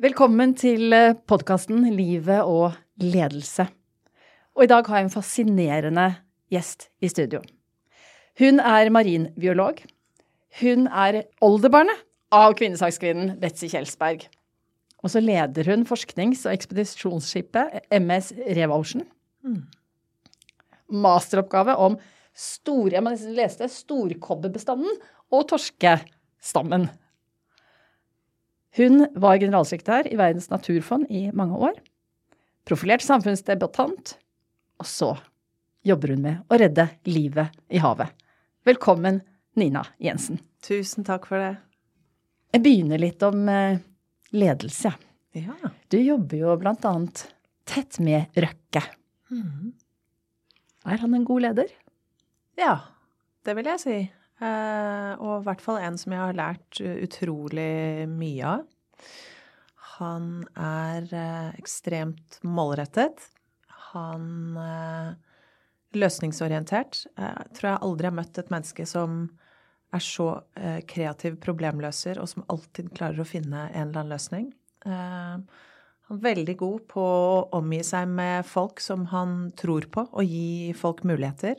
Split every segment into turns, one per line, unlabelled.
Velkommen til podkasten Livet og ledelse. Og i dag har jeg en fascinerende gjest i studio. Hun er marinbiolog. Hun er oldebarnet av kvinnesakskvinnen Betzy Kjelsberg. Og så leder hun forsknings- og ekspedisjonsskipet MS Reva Masteroppgave om store, jeg må nesten lese det, storkobbebestanden og torskestammen. Hun var generalsekretær i Verdens naturfond i mange år. Profilert samfunnsdebattant. Og så jobber hun med å redde livet i havet. Velkommen, Nina Jensen.
Tusen takk for det.
Jeg begynner litt om eh, ledelse.
Ja.
Du jobber jo blant annet tett med Røkke. Er han en god leder?
ja, det vil jeg si. Eh, og i hvert fall en som jeg har lært uh, utrolig mye av. Han er eh, ekstremt målrettet. Han eh, løsningsorientert. Jeg tror jeg aldri har møtt et menneske som er så eh, kreativ problemløser, og som alltid klarer å finne en eller annen løsning. Eh, han er veldig god på å omgi seg med folk som han tror på, og gi folk muligheter.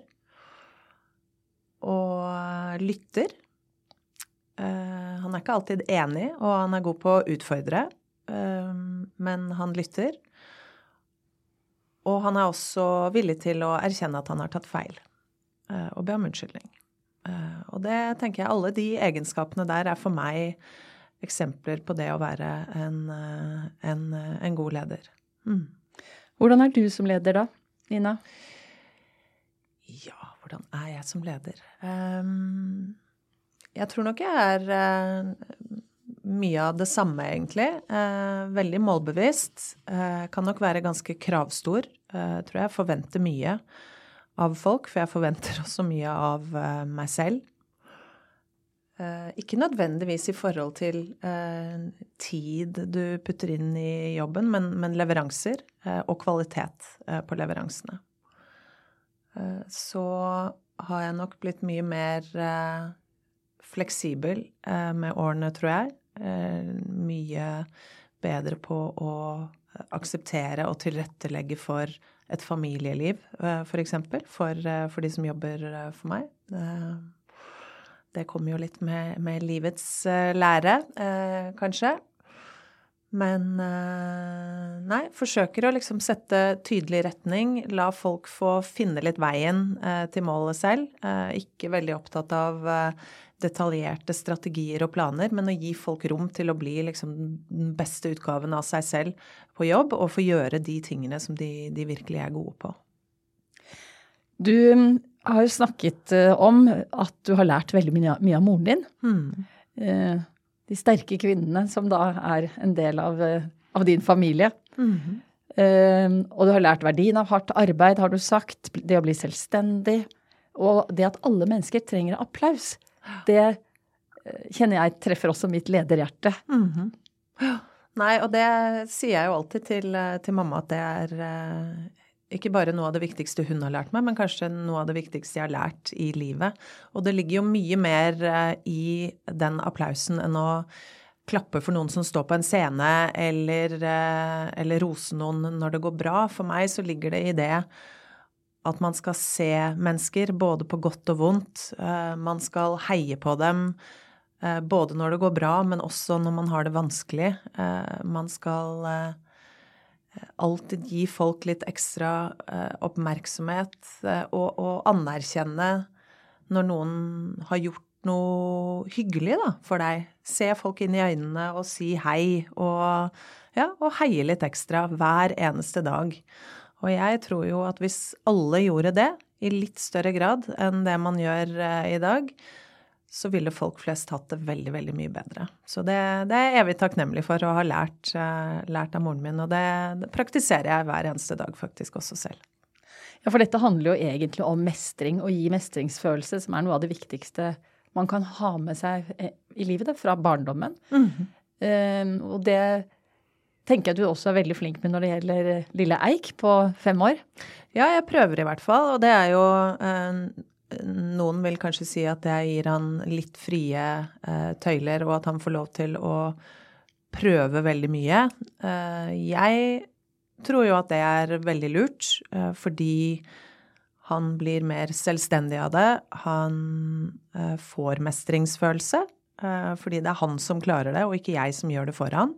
Og lytter. Eh, han er ikke alltid enig, og han er god på å utfordre, eh, men han lytter. Og han er også villig til å erkjenne at han har tatt feil, eh, og be om unnskyldning. Og det tenker jeg, alle de egenskapene der er for meg eksempler på det å være en, en, en god leder. Mm.
Hvordan er du som leder da, Nina?
Hvordan er jeg som leder? Ehm, jeg tror nok jeg er eh, mye av det samme, egentlig. Eh, veldig målbevisst. Eh, kan nok være ganske kravstor. Uh, tror jeg forventer mye av folk, for jeg forventer også mye av meg selv. Ikke nødvendigvis i forhold til tid du putter inn i jobben, men, leveranser og kvalitet på leveransene. Eh, så har jeg nok blitt mye mer eh, fleksibel eh, med årene, tror jeg. Mye bedre på å akseptere og tilrettelegge for et familieliv, eh, for for, for de som jobber for meg. Det kommer jo litt med, med livets lære, kanskje. Men eh, nei, forsøker å liksom sette tydelig retning. La folk få finne litt veien eh, til målet selv. Eh, ikke veldig opptatt av detaljerte strategier og planer, men å gi folk rom til å bli liksom den beste utgaven av seg selv på jobb, og få gjøre de tingene som de, de virkelig er gode på.
Du mm, har snakket om at du har lært veldig mye, av moren din.
Hmm.
De sterke kvinnene som da er en del av, eh, av din familie. Eh, og du har lært verdien av hardt arbeid, har du sagt. Det å bli selvstendig. Og det at alle mennesker trenger applaus. Det eh, kjenner jeg treffer også mitt lederhjerte.
Nei, og det sier jeg jo alltid til, eh, til mamma, at det er ikke bare noe av det viktigste hun har lært meg, men kanskje noe av det viktigste jeg har lært i livet. Og det ligger jo mye mer eh, i den applausen enn å klappe for noen som står på en scene, eller, eh, eller rose noen når det går bra. For meg så ligger det i det at man skal se mennesker både på godt og vondt. Eh, Man skal heie på dem. Både når det går bra, men også når man har det vanskelig. Man skal alltid gi folk litt ekstra oppmerksomhet og, og anerkjenne når noen har gjort noe hyggelig da, for deg. Se folk inn i øynene og si hei, og, ja, og heie litt ekstra hver eneste dag. Og jeg tror jo at hvis alle gjorde det i litt større grad enn det man gjør i dag, så ville folk flest hatt det veldig, veldig mye bedre. Så det, det er jeg evig takknemlig for å ha lært, uh, lært av moren min, og det, det, praktiserer jeg hver eneste dag faktisk også selv.
Ja, for dette handler jo egentlig om mestring, å gi mestringsfølelse, som er noe av det viktigste man kan ha med seg eh, i livet da, fra barndommen. Mm -hmm. uh, og det tenker jeg du også er veldig flink med når det gjelder lille Eik på fem år.
Ja, jeg prøver i hvert fall, og det er jo noen vil kanskje si at jeg gir han litt frie eh, tøyler, og at han får lov til å prøve veldig mye. Eh, jeg tror jo at det er veldig lurt, eh, fordi han blir mer selvstendig av det. Han eh, får mestringsfølelse, eh, fordi det er han som klarer det, og ikke jeg som gjør det for han.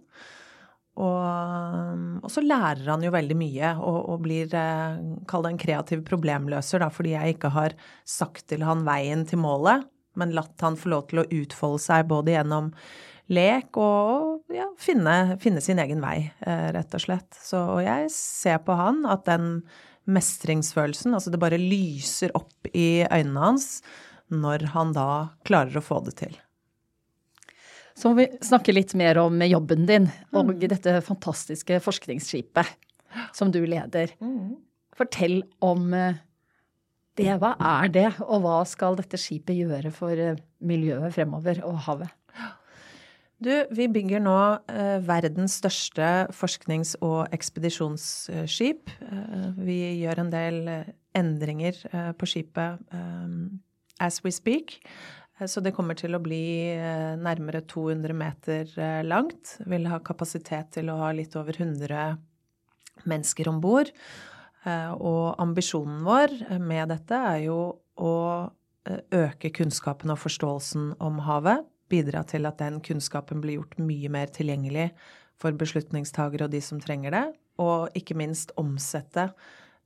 Og, og, så lærer han jo veldig mye og, og blir eh, Kall det en kreativ problemløser, da, fordi jeg ikke har sagt til han veien til målet, men latt han få lov til å utfolde seg både gjennom lek og ja, finne, finne, sin egen vei, eh, rett og slett. Så og jeg ser på han at den mestringsfølelsen, altså det bare lyser opp i øynene hans når han da klarer å få det til.
Så må vi snakke litt mer om jobben din og mm. dette fantastiske forskningsskipet som du leder. Mm. Fortell om eh, det. Hva er det, og hva skal dette skipet gjøre for eh, miljøet fremover og havet?
Du, vi bygger nå eh, verdens største forsknings- og ekspedisjonsskip. Eh, vi gjør en del endringer eh, på skipet eh, as we speak. Eh, så det kommer til å bli eh, nærmere 200 meter eh, langt. Vil ha kapasitet til å ha litt over 100 mennesker om bord. Og ambisjonen vår med dette er jo å øke kunnskapen og forståelsen om havet. Bidra til at den kunnskapen blir gjort mye mer tilgjengelig for beslutningstagere og de som trenger det. Og ikke minst omsette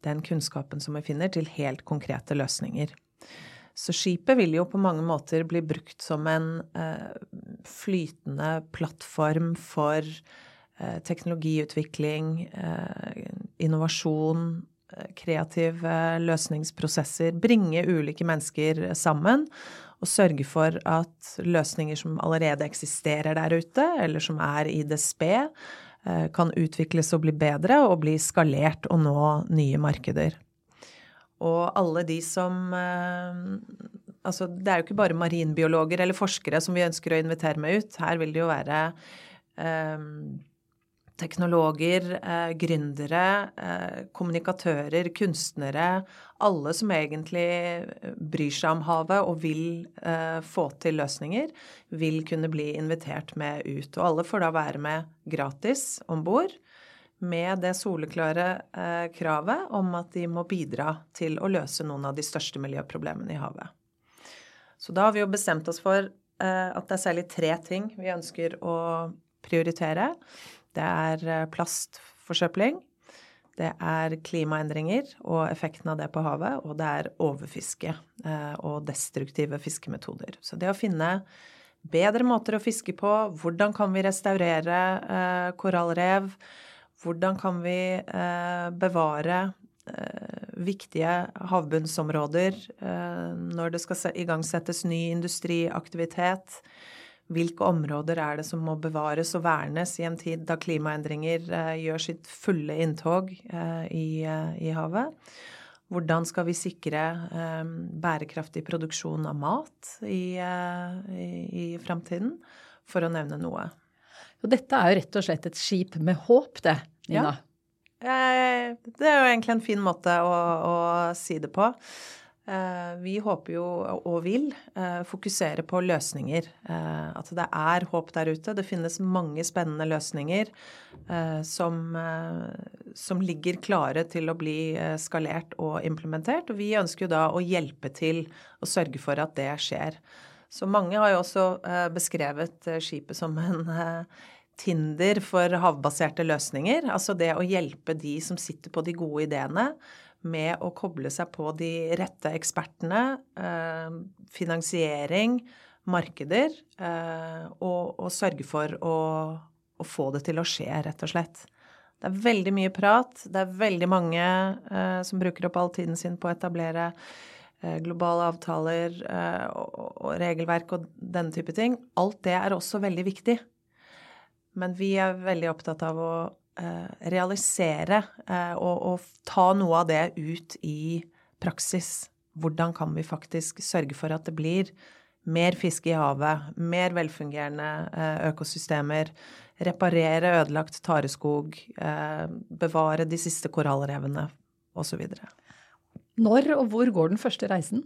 den kunnskapen som vi finner, til helt konkrete løsninger. Så skipet vil jo på mange måter bli brukt som en eh, flytende plattform for eh, teknologiutvikling, eh, innovasjon, kreative løsningsprosesser. Bringe ulike mennesker sammen og sørge for at løsninger som allerede eksisterer der ute, eller som er i det sped, kan utvikles og bli bedre og bli skalert og nå nye markeder. Og alle de som eh, Altså, det er jo ikke bare marinbiologer eller forskere som vi ønsker å invitere med ut. Her vil det jo være eh, teknologer, eh, gründere, eh, kommunikatører, kunstnere. Alle som egentlig bryr seg om havet og vil eh, få til løsninger, vil kunne bli invitert med ut. Og alle får da være med gratis om bord med det soleklare eh, kravet om at de må bidra til å løse noen av de største miljøproblemene i havet. Så da har vi jo bestemt oss for eh, at det er særlig tre ting vi ønsker å prioritere. Det er eh, plastforsøpling, det er klimaendringer og effekten av det på havet, og det er overfiske eh, og destruktive fiskemetoder. Så det å finne bedre måter å fiske på, hvordan kan vi restaurere eh, korallrev, hvordan kan vi eh, bevare eh, viktige havbunnsområder eh, når det skal igangsettes ny industriaktivitet? Hvilke områder er det som må bevares og vernes i en tid da klimaendringer gjør sitt fulle inntog i, i havet? Hvordan skal vi sikre bærekraftig produksjon av mat i, i, i framtiden, for å nevne noe.
Og dette er jo rett og slett et skip med håp, det, Nina.
Ja. Det er jo egentlig en fin måte å, å si det på. Eh, vi håper jo, og vil, eh, fokusere på løsninger. Eh, at det er håp der ute. Det finnes mange spennende løsninger som, som ligger klare til å bli skalert og implementert. Og vi ønsker jo da å hjelpe til å sørge for at det skjer. Så mange har jo også eh, beskrevet eh, skipet som en eh, Tinder for havbaserte løsninger. Altså det å hjelpe de som sitter på de gode ideene, med å koble seg på de rette ekspertene, finansiering, markeder, og, og sørge for å, å, få det til å skje, rett og slett. Det er veldig mye prat. Det er veldig mange som bruker opp all tiden sin på å etablere globale avtaler eh, og, regelverk og denne type ting. Alt det er også veldig viktig. Men vi er veldig opptatt av å eh, realisere eh, og, og, ta noe av det ut i praksis. Hvordan kan vi faktisk sørge for at det blir mer fisk i havet, mer velfungerende eh, økosystemer, reparere ødelagt tareskog, eh, bevare de siste korallrevene osv.
Når og hvor går den første reisen?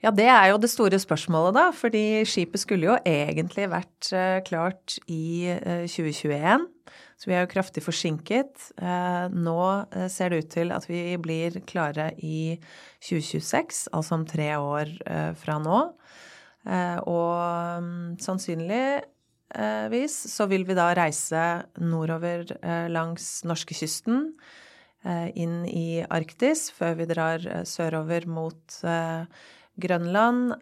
Ja, det er jo det store spørsmålet, da. Fordi skipet skulle jo egentlig vært eh, klart i 2021. Så vi er jo kraftig forsinket. Nå ser det ut til at vi blir klare i 2026, altså om tre år fra nå. Og sannsynligvis så vil vi da reise nordover eh, langs norskekysten, eh, inn i Arktis, før vi drar eh, sørover mot Grønland,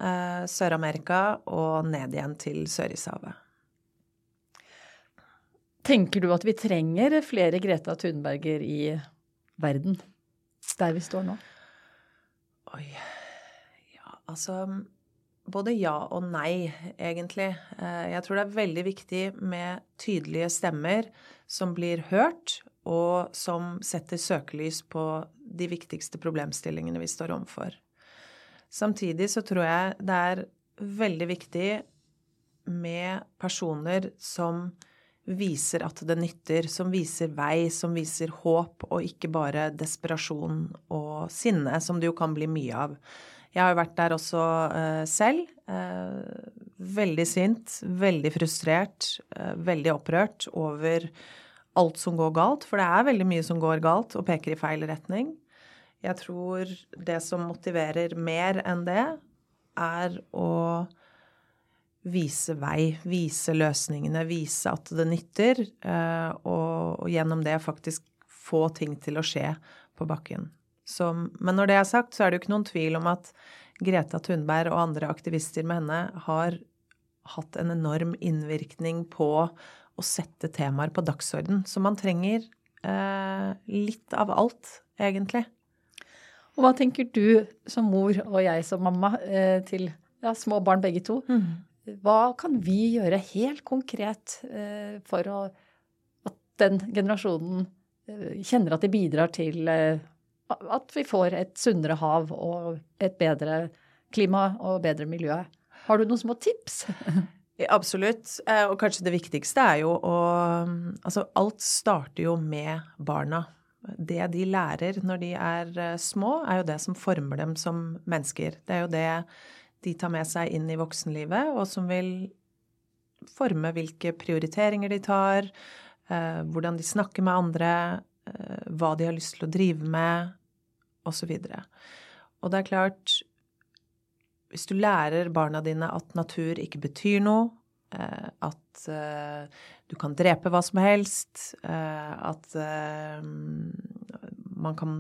Sør-Amerika og ned igjen til Sørishavet.
Tenker du at vi trenger flere Greta Thunberger i verden, der vi står nå?
Oi Ja, altså både ja og nei, egentlig. Eh, jeg tror det er veldig viktig med tydelige stemmer som blir hørt, og som setter søkelys på de viktigste problemstillingene vi står overfor. Samtidig så tror jeg det er veldig viktig med personer som viser at det nytter, som viser vei, som viser håp, og ikke bare desperasjon og sinne, som det jo kan bli mye av. Jeg har jo vært der også uh, selv. Uh, veldig sint, veldig frustrert, uh, veldig opprørt over alt som går galt. For det er veldig mye som går galt og peker i feil retning. Jeg tror det som motiverer mer enn det, er å vise vei, vise løsningene, vise at det nytter, og, og gjennom det faktisk få ting til å skje på bakken. Så, men når det er sagt, så er det jo ikke noen tvil om at Greta Thunberg og andre aktivister med henne har hatt en enorm innvirkning på å sette temaer på dagsorden. Så man trenger eh, litt av alt, egentlig.
Og hva tenker du som mor og jeg som mamma eh, til ja, små barn begge to? Mm. Hva kan vi gjøre helt konkret eh, for å, at den generasjonen eh, kjenner at de bidrar til eh, at vi får et sunnere hav og et bedre klima og bedre miljø. Har du noen små tips?
Absolutt. Eh, og kanskje det viktigste er jo å Altså, alt starter jo med barna. Det de lærer når de er eh, små, er jo det som former dem som mennesker. Det er jo det de tar med seg inn i voksenlivet, og som vil forme hvilke prioriteringer de tar, eh, hvordan de snakker med andre, hva de har lyst til å drive med, osv. Og, så og det er klart Hvis du lærer barna dine at natur ikke betyr noe, eh, at eh, du kan drepe hva som helst, eh, at man kan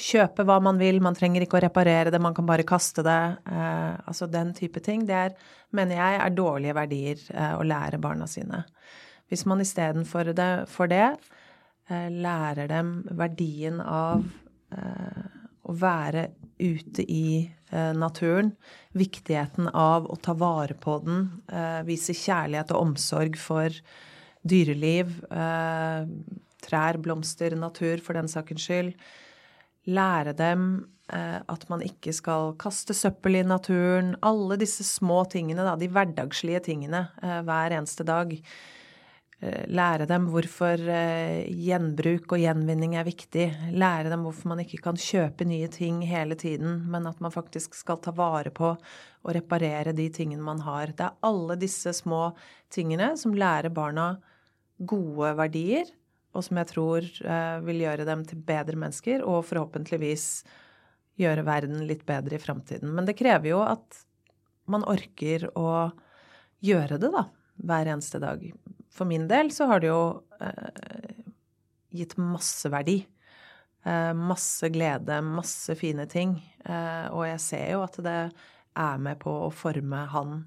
kjøpe hva man vil, man trenger ikke å reparere det, man kan bare kaste det. altså den type ting. Det er, mener jeg, er dårlige verdier å lære barna sine. Hvis man istedenfor det, for det lærer dem verdien av å være ute i eh, naturen. Viktigheten av å ta vare på den. Eh, vise kjærlighet og omsorg for dyreliv. Eh, trær, blomster, natur, for den sakens skyld. Lære dem at man ikke skal kaste søppel i naturen. Alle disse små tingene, da, de hverdagslige tingene hver eneste dag. Eh, lære dem hvorfor eh, gjenbruk og gjenvinning er viktig. Lære dem hvorfor man ikke kan kjøpe nye ting hele tiden, men at man faktisk skal ta vare på og reparere de tingene man har. Det er alle disse små tingene som lærer barna gode verdier, og som jeg tror eh, vil gjøre dem til bedre mennesker, og forhåpentligvis gjøre verden litt bedre i framtiden. Men det krever jo at man orker å gjøre det, da. Hver eneste dag. For min del så har det jo eh, gitt masse verdi. Eh, masse glede, masse fine ting. Eh, og jeg ser jo at det er med på å forme han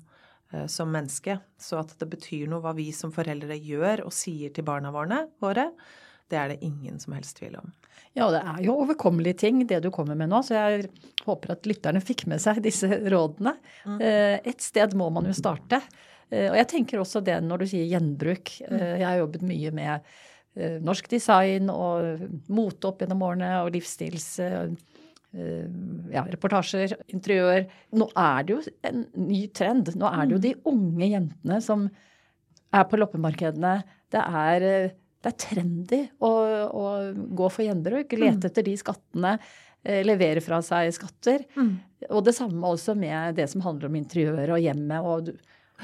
eh, som menneske. Så at det betyr noe hva vi som foreldre gjør og sier til barna våre, det er det ingen som helst tvil om.
Ja, det er jo overkommelige ting det du kommer med nå, så jeg håper at lytterne fikk med seg disse rådene. Mm. Et sted må man jo starte. Og jeg tenker også det når du sier gjenbruk. Mm. Jeg har jobbet mye med norsk design og mote opp gjennom årene og livsstils ja, reportasjer, interiør. Nå er det jo en ny trend. Nå er det jo mm. de unge jentene som er på loppemarkedene. Det er det er trendy å, å gå for gjenbruk, lete mm. etter de skattene, eh, levere fra seg skatter. Mm. Og det samme også med det som handler om interiøret og hjemmet. Og,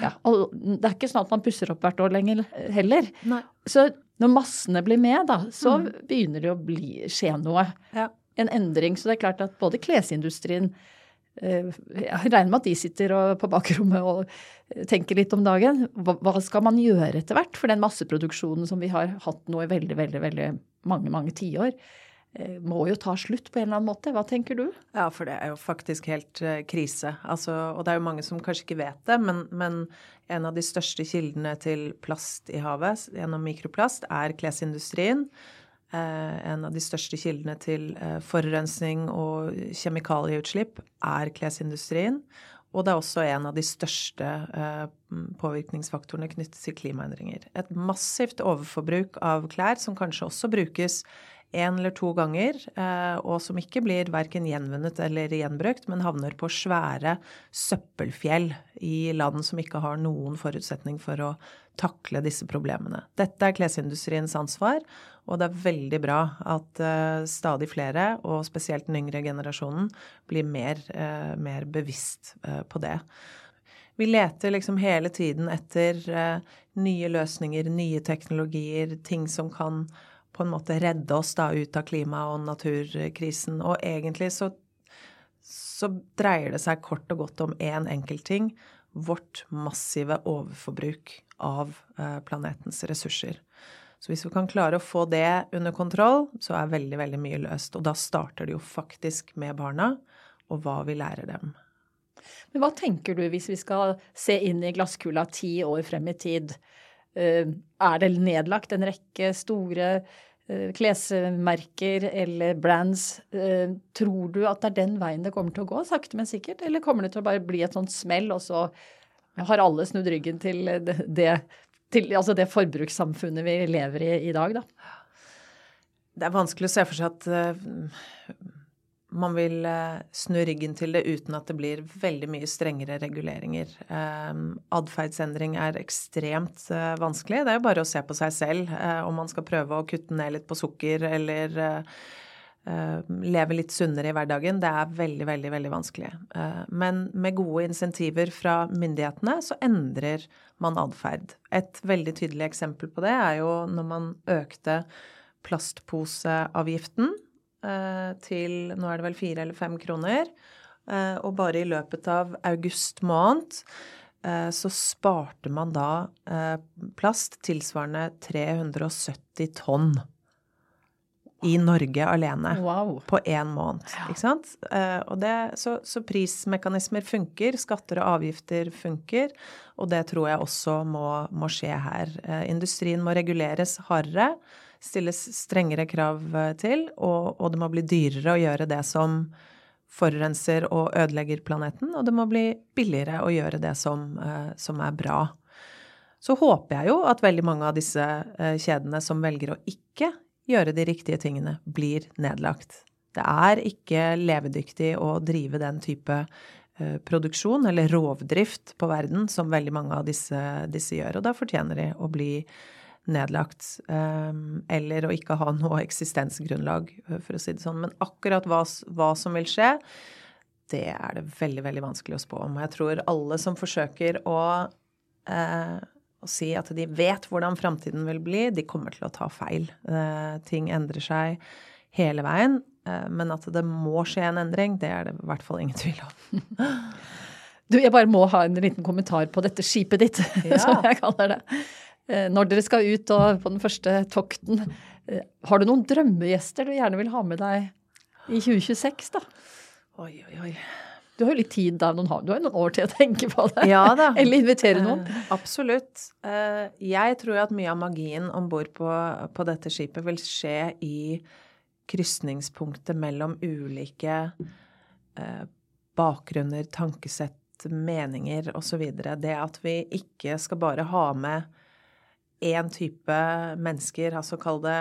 ja, og det er ikke sånn at man pusser opp hvert år lenger heller. Nei. Så når massene blir med, da, så mm. begynner det å bli, skje noe. Ja. En endring. Så det er klart at både klesindustrien Eh, jeg regner med at de sitter på bakrommet og tenker litt om dagen. Hva skal man gjøre etter hvert? For den masseproduksjonen som vi har hatt nå i veldig, veldig, veldig mange, mange tiår, eh, må jo ta slutt på en eller annen måte. Hva tenker du?
Ja, for det er jo faktisk helt uh, krise. Altså, og det er jo mange som kanskje ikke vet det, men, men, en av de største kildene til plast i havet gjennom mikroplast er klesindustrien. Eh, en av de største kildene til eh, forurensning og kjemikalieutslipp er klesindustrien. Og det er også en av de største eh, påvirkningsfaktorene knyttet til klimaendringer. Et massivt overforbruk av klær som kanskje også brukes én eller to ganger, og som ikke blir verken gjenvunnet eller gjenbrukt, men havner på svære søppelfjell i land som ikke har noen forutsetning for å takle disse problemene. Dette er klesindustriens ansvar, og det er veldig bra at uh, stadig flere, og spesielt den yngre generasjonen, blir mer, uh, mer bevisst på det. Vi leter liksom hele tiden etter nye løsninger, nye teknologier, ting som kan på en måte redde oss da ut av klima- og naturkrisen. Og egentlig så, så dreier det seg kort og godt om én en enkelt ting. Vårt massive overforbruk av planetens ressurser. Så hvis vi kan klare å få det under kontroll, så er veldig, veldig mye løst. Og da starter det jo faktisk med barna, og hva vi lærer dem.
Men hva tenker du hvis vi skal se inn i glasskula ti år frem i tid? Eh, er det nedlagt en rekke store eh, klesmerker eller brands? Eh, tror du at det er den veien det kommer til å gå, sakte, men sikkert? Eller kommer det til å bare bli et sånt smell, og så har alle snudd ryggen til det til altså det forbrukssamfunnet vi lever i i dag, da.
Det er vanskelig å se for seg at man vil uh, snu ryggen til det uten at det blir veldig mye strengere reguleringer. Um, Atferdsendring er ekstremt uh, vanskelig. Det er jo bare å se på seg selv om man skal prøve å kutte ned litt på sukker eller Eh, leve litt sunnere i hverdagen, det er veldig, veldig, veldig vanskelig. Eh, men med gode insentiver fra myndighetene så endrer man atferd. Et veldig tydelig eksempel på det er jo når man økte plastposeavgiften eh, til nå er det vel fire eller fem kroner. Og bare i løpet av august måned så sparte man da plast tilsvarende 370 tonn i Norge alene wow. på én måned. Ikke sant? Og det, så, så, prismekanismer funker, skatter og avgifter funker, og det tror jeg også må, må skje her. Industrien må reguleres hardere, stilles strengere krav eh, til, og, og, det må bli dyrere å gjøre det som forurenser og ødelegger planeten, og det må bli billigere å gjøre det som, uh, som er bra. Så håper jeg jo at veldig mange av disse kjedene som velger å ikke gjøre de riktige tingene, blir nedlagt. Det er ikke levedyktig å drive den type produksjon, eller rovdrift, på verden som veldig mange av disse, disse gjør. Og da fortjener de å bli nedlagt. Um, eller å ikke ha noe eksistensgrunnlag, eh, for å si det sånn. Men akkurat hva, hva som vil skje, det er det veldig, veldig vanskelig å spå om. Jeg tror alle som forsøker å uh, og si at de vet hvordan framtiden vil bli, de kommer til å ta feil. Eh, ting endrer seg hele veien. Eh, men at det må skje en endring, det er det i hvert fall ingen tvil om.
Du, jeg bare må ha en liten kommentar på dette skipet ditt,
Ja.
som jeg kaller det. Eh, Når dere skal ut og på den første tokten, eh, har du noen drømmegjester du gjerne vil ha med deg i 2026, da?
Oi, oi, oi.
Du har jo litt tid da, noen, har- du har jo noen år til å tenke på det.
Ja da.
Eller invitere noen.
Eh, absolutt. Eh, jeg tror at mye av magien om bord på, på dette skipet vil skje i krysningspunktet mellom ulike eh, bakgrunner, tankesett, meninger osv. Det at vi ikke skal bare ha med én type mennesker, altså kall det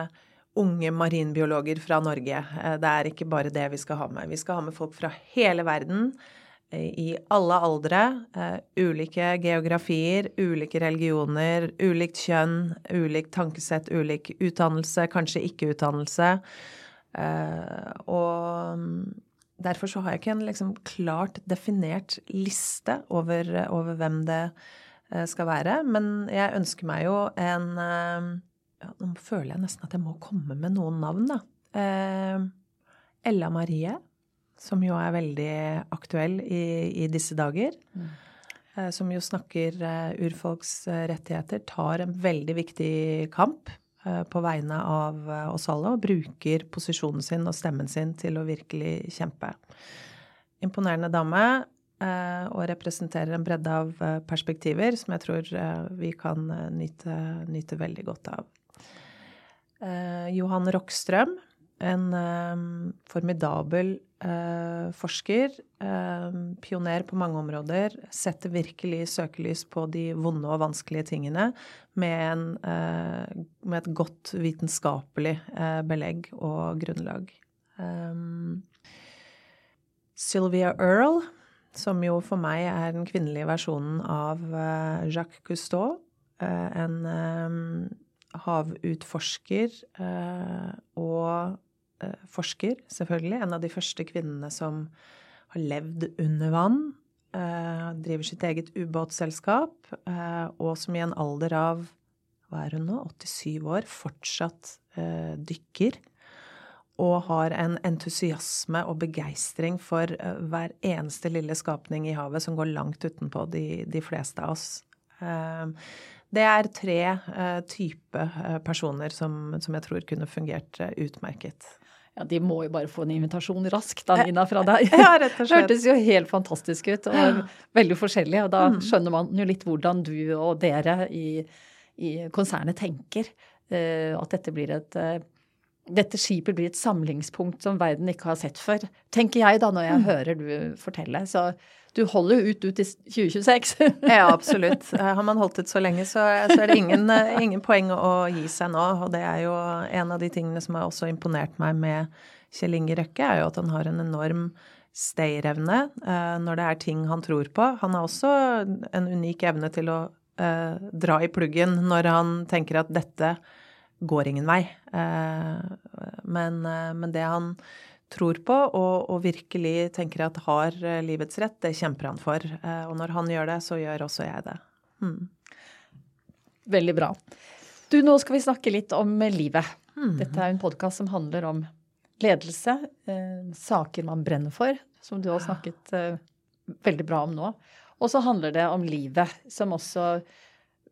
unge marinbiologer fra Norge. Eh, Det er ikke bare det vi skal ha med. Vi skal ha med folk fra hele verden, eh, i alle aldre, eh, ulike geografier, ulike religioner, ulikt kjønn, ulikt tankesett, ulik utdannelse, kanskje ikke utdannelse. Og mm, derfor så har jeg ikke en liksom klart definert liste over, over hvem det eh, skal være. Men jeg ønsker meg jo en eh, ja, Nå føler jeg nesten at jeg må komme med noen navn, da. Eh, Ella Marie, som jo er veldig aktuell i, i disse dager. Eh, som jo snakker eh, urfolks eh, rettigheter, tar en veldig viktig kamp eh, på vegne av eh, oss alle, og bruker posisjonen sin og stemmen sin til å virkelig kjempe. Imponerende dame, eh, og representerer en bredde av eh, perspektiver som jeg tror eh, vi kan eh, nyte, nyte veldig godt av. Eh, Johan Rockstrøm, en eh, formidabel eh, forsker, eh, pioner på mange områder, setter virkelig søkelys på de vonde og vanskelige tingene med, en, eh, med et godt vitenskapelig eh, belegg og grunnlag. Sylvia Earle, som jo for meg er den kvinnelige versjonen av eh, Jacques Cousteau. eh, en eh, havutforsker og forsker, selvfølgelig. En av de første kvinnene som har levd under vann. driver sitt eget ubåtselskap, og som i en alder av hva er hun nå, 87 år, fortsatt dykker og har en entusiasme og begeistring for eh, hver eneste lille skapning i havet som går langt utenpå de, de fleste av oss. Eh, det er tre typer type eh, personer som, som jeg tror kunne fungert utmerket.
Ja, De må jo bare få en invitasjon raskt da, Nina, fra deg.
Ja, rett og slett.
Det hørtes jo helt fantastisk ut, og veldig forskjellig. Og da skjønner man jo litt hvordan du og dere i, i konsernet tenker. at dette blir et dette skipet blir et samlingspunkt som verden ikke har sett før. Tenker jeg da, når jeg hører du fortelle. Så du holder jo ut ut i 2026.
Ja, absolutt. Eh, Har man holdt ut så lenge, så, så er det ingen, eh, ingen poeng å gi seg nå. Og det er jo en av de tingene som har også imponert meg med Kjell Inge Røkke, er jo at han har en enorm stayerevne eh, når det er ting han tror på. Han har også en unik evne til å eh, dra i pluggen når han tenker at dette går ingen vei. Eh, men, eh, men det han tror på og, og virkelig tenker at har eh, livets rett, det kjemper han for. Og når han gjør det, så gjør også jeg det.
Veldig bra. Du, nå skal vi snakke litt om livet. Dette er en podkast som handler om ledelse, eh, saker man brenner for, som du har snakket eh, veldig bra om nå. Og så handler det om livet, som også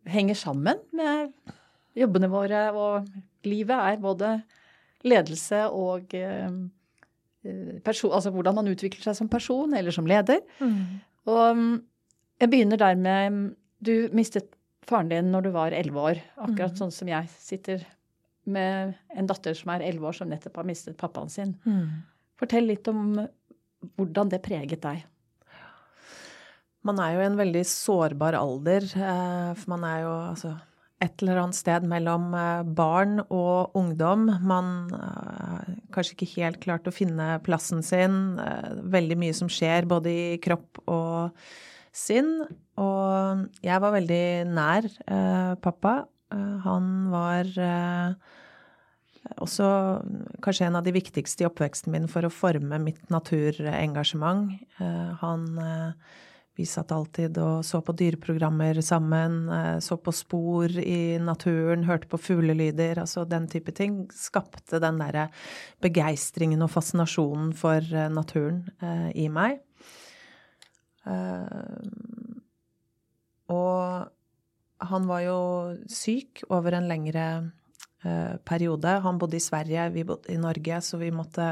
henger sammen med jobbene våre. Og livet er både ledelse og eh, person, altså hvordan man utvikler seg som person eller som leder. Og mm, jeg begynner der med mm, Du mistet faren din når du var elleve år, akkurat sånn som jeg sitter med en datter som er elleve år, som nettopp har mistet pappaen sin. Fortell litt om hvordan det preget deg.
Man er jo i en veldig sårbar alder, eh, for man er jo altså et eller annet sted mellom eh, barn og ungdom. Man uh, kanskje ikke helt klart å finne plassen sin. Uh, Veldig mye som skjer både i kropp og sinn. Og jeg var veldig nær uh, pappa. Han var også kanskje en av de viktigste i oppveksten min for å forme mitt naturengasjement. Han vi satt alltid og så på dyreprogrammer sammen, eh, så på spor i naturen, hørte på fuglelyder, altså den type ting. Skapte den derre begeistringen og fascinasjonen for eh, naturen eh, i meg. Og han var jo syk over en lengre periode. Han bodde i Sverige, vi bodde i Norge, så vi måtte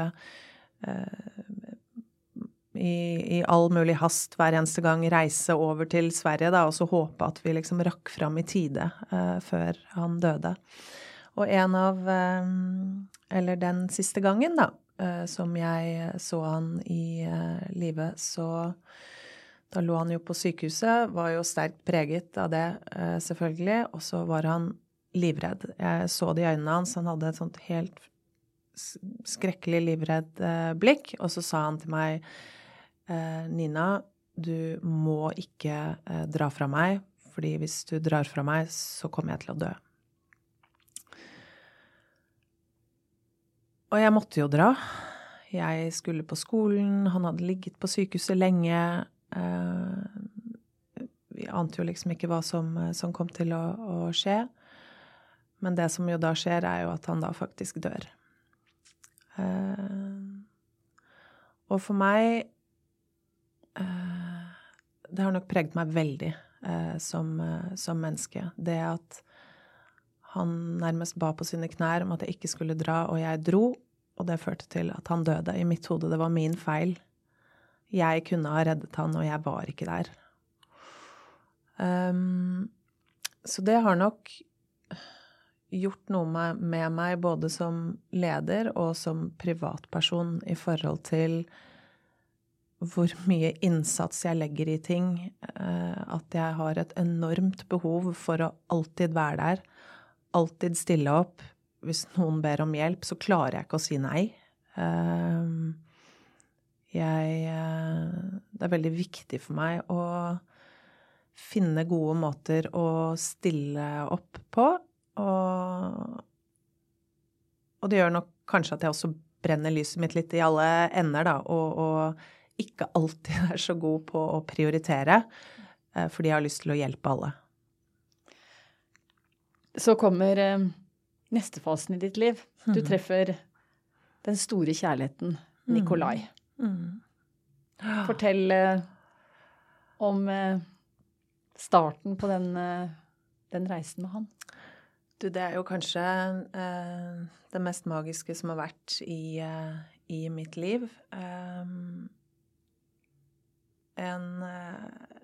i, i, all mulig hast hver eneste gang reise over til Sverige da, og så håpe at vi liksom rakk fram i tide uh, før han døde. Og en av uh, Eller den siste gangen, da, uh, som jeg så han i live, så da lå han jo på sykehuset, var jo sterkt preget av det, selvfølgelig. Og så var han livredd. Jeg så det i øynene hans. Han hadde et sånt helt skrekkelig livredd blikk. Og så sa han til meg Nina, du må ikke eh, dra fra meg, fordi hvis du drar fra meg, så kommer jeg til å dø. Og jeg måtte jo dra. Jeg skulle på skolen, han hadde ligget på sykehuset lenge. Eh, vi ante jo liksom ikke hva som, som kom til å, å, skje. Men det som jo da skjer, er jo at han da faktisk dør. Og for meg Eh, det har nok preget meg veldig eh, som, eh, som, menneske. Det at han nærmest ba på sine knær om at jeg ikke skulle dra, og jeg dro. Og det førte til at han døde. I mitt hode, det var min feil. Jeg kunne ha reddet han, og jeg var ikke der. Um, så det har nok gjort noe med meg både som leder og som privatperson i forhold til hvor mye innsats jeg legger i ting. Eh, at jeg har et enormt behov for å alltid være der. Alltid stille opp. Hvis noen ber om hjelp, så klarer jeg ikke å si nei. Eh, jeg eh, Det er veldig viktig for meg å finne gode måter å stille opp på. Og, og det gjør nok kanskje at jeg også brenner lyset mitt litt i alle ender, da. og, og ikke alltid er så god på å prioritere, eh, fordi jeg har lyst til å hjelpe alle.
Så kommer eh, neste fasen i ditt liv. Du mm. treffer den store kjærligheten. Nikolai. Mm. Fortell eh, om starten på den, den, reisen med han.
Du, det er jo kanskje eh, det mest magiske som har vært i, i mitt liv. Um, en eh,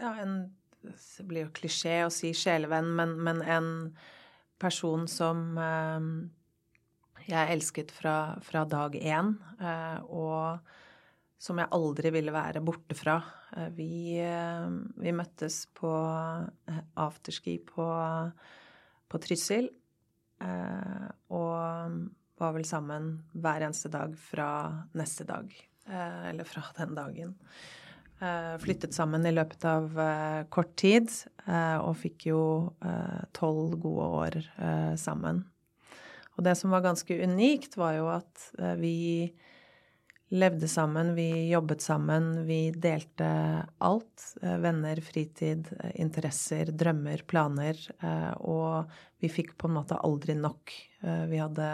Ja, en Det blir jo klisjé å si sjelevenn, men, men en person som eh, jeg elsket fra, fra dag én, eh, og som jeg aldri ville være borte fra. Vi, vi møttes på afterski på, på Trysil. Og var vel sammen hver eneste dag fra neste dag. Eh, eller fra den dagen. Eh, flyttet sammen i løpet av eh, kort tid og fikk jo tolv gode år sammen. Og det som var ganske unikt, var jo at vi levde sammen, vi jobbet sammen, vi delte alt. Venner, fritid, interesser, drømmer, planer. Og vi fikk på en måte aldri nok. Vi hadde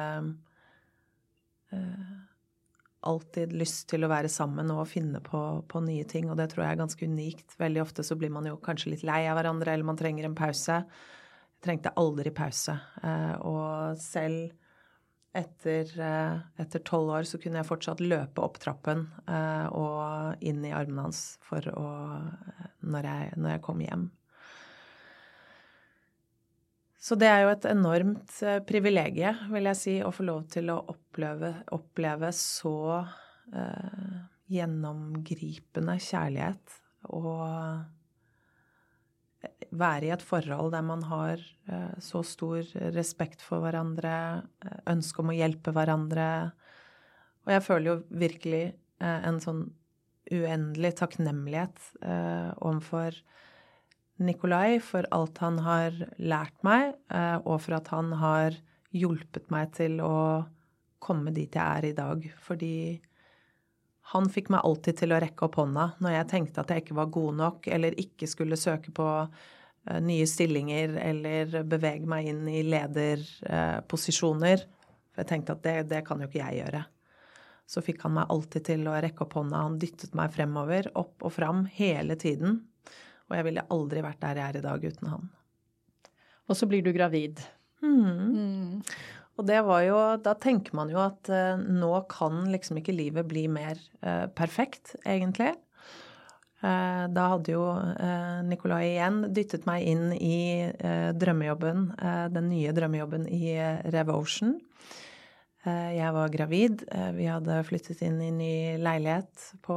alltid lyst til å være sammen og finne på, på, nye ting, og det tror jeg er ganske unikt. Veldig ofte så blir man jo kanskje litt lei av hverandre, eller man trenger en pause. Jeg trengte aldri pause. Eh, og selv etter eh, tolv år så kunne jeg fortsatt løpe opp trappen eh, og inn i armene hans for å når jeg, når jeg kom hjem. Så det er jo et enormt privilegium, vil jeg si, å få lov til å oppleve, oppleve så eh, gjennomgripende kjærlighet og eh, være i et forhold der man har eh, så stor respekt for hverandre, eh, ønske om å hjelpe hverandre. Og jeg føler jo virkelig eh, en sånn uendelig takknemlighet overfor Nikolai for alt han har lært meg, eh, og for at han har hjulpet meg til å komme dit jeg er i dag. Fordi han fikk meg alltid til å rekke opp hånda når jeg tenkte at jeg ikke var god nok, eller ikke skulle søke på eh, nye stillinger eller bevege meg inn i lederposisjoner. For jeg tenkte at det, det kan jo ikke jeg gjøre. så fikk han meg alltid til å rekke opp hånda. Han dyttet meg fremover, opp og fram, hele tiden. Og jeg ville aldri vært der jeg er i dag uten han.
Og så blir du gravid.
Mm. Og det var jo Da tenker man jo at eh, nå kan liksom ikke livet bli mer eh, perfekt, egentlig. Eh, da hadde jo eh, Nicolai igjen dyttet meg inn i eh, drømmejobben, den nye drømmejobben i Revotion. Jeg var gravid. Vi hadde flyttet inn i ny leilighet på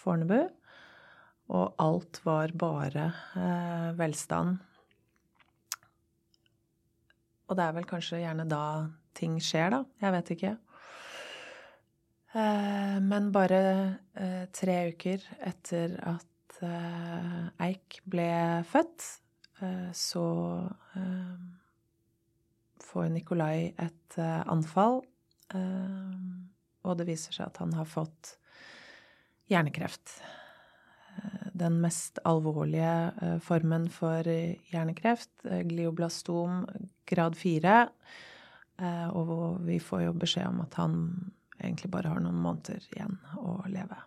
Fornebu. Og alt var bare eh, velstand. Og det er vel kanskje gjerne da ting skjer, da. Jeg vet ikke. Eh, men bare eh, tre uker etter at eh, Eik ble født, eh, så eh, får Nikolai et anfall. og det viser seg at han har fått hjernekreft. Den mest alvorlige eh, formen for eh, hjernekreft, eh, glioblastom grad 4. Eh, Og vi får jo beskjed om at han egentlig bare har noen måneder igjen å leve.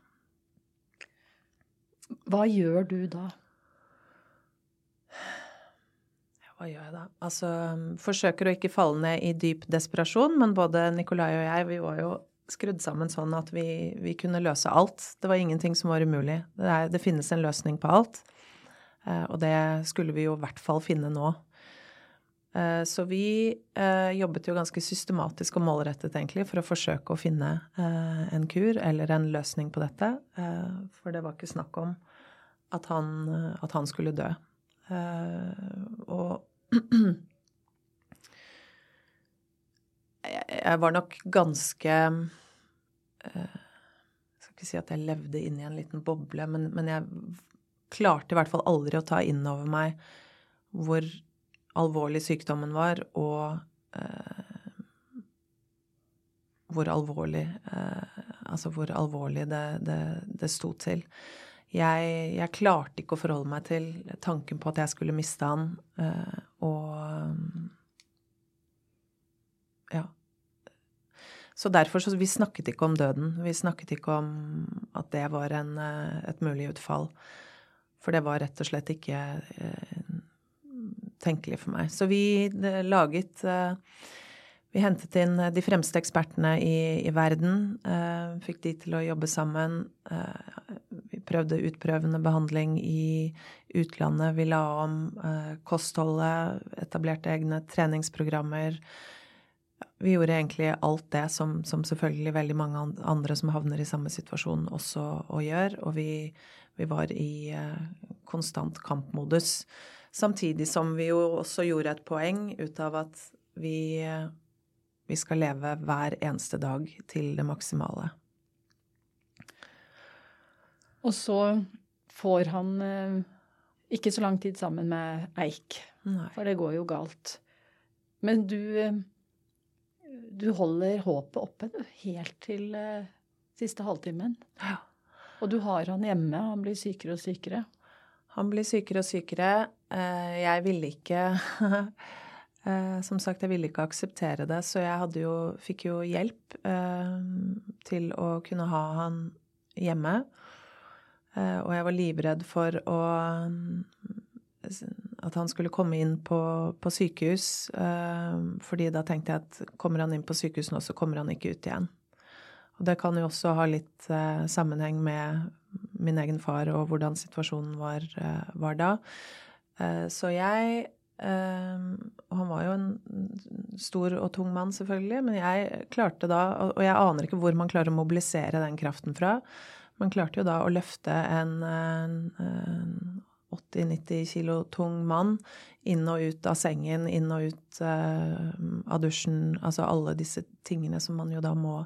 Hva gjør du da?
Hva gjør jeg da? Altså, forsøker å ikke falle ned i dyp desperasjon, men både Nikolai og jeg, vi var jo skrudd sammen sånn at vi, vi kunne løse alt. Det var ingenting som var umulig. Det, er, det finnes en løsning på alt. Eh, og det skulle vi jo i hvert fall finne nå. Eh, så vi eh, jobbet jo ganske systematisk og målrettet egentlig for å forsøke å finne en kur eller en løsning på dette. For det var ikke snakk om at han, at han skulle dø. Og jeg, var nok ganske eh, Jeg skal ikke si at jeg levde inni en liten boble, men, men jeg klarte i hvert fall aldri å ta inn over meg hvor alvorlig sykdommen var, og eh, hvor alvorlig eh, Altså hvor alvorlig det, det, det sto til. Jeg, jeg, klarte ikke å forholde meg til tanken på at jeg skulle miste han, eh, og Ja. Så derfor så Vi snakket ikke om døden. Vi snakket ikke om at det var en, eh, et mulig utfall. For det var rett og slett ikke eh, tenkelig for meg. Så vi eh, laget eh, Vi hentet inn de fremste ekspertene i, i verden. Eh, fikk de til å jobbe sammen. Eh, vi prøvde utprøvende behandling i utlandet. Vi la om eh, kostholdet, etablerte egne treningsprogrammer. Vi gjorde egentlig alt det som, som, selvfølgelig veldig mange andre som havner i samme situasjon, også og gjør. Og vi, vi var i eh, konstant kampmodus. Samtidig som vi jo også gjorde et poeng ut av at vi, vi skal leve hver eneste dag til det maksimale.
Og så får han eh, ikke så lang tid sammen med Eik,
Nei.
for det går jo galt. Men du, eh, du holder håpet oppe du, helt til uh, siste halvtimen.
Ja.
Og du har han hjemme, og han blir sykere og sykere.
Han blir sykere og sykere. Uh, Jeg ville ikke uh, Som sagt, jeg ville ikke akseptere det, så jeg jo, fikk jo hjelp til å kunne ha han hjemme. Og jeg var livredd for å at han skulle komme inn på, på sykehus, eh, fordi da tenkte jeg at kommer han inn på sykehus nå, så kommer han ikke ut igjen. Og det kan jo også ha litt eh, sammenheng med min egen far og hvordan situasjonen var, eh, var da. Så jeg Og han var jo en stor og tung mann, selvfølgelig, men jeg klarte da og jeg aner ikke hvor man klarer å mobilisere den kraften fra. Man klarte jo da å løfte en, en, en 80-90 kilo tung mann inn og ut av sengen, inn og ut eh, av dusjen. Altså alle disse tingene som man jo da må,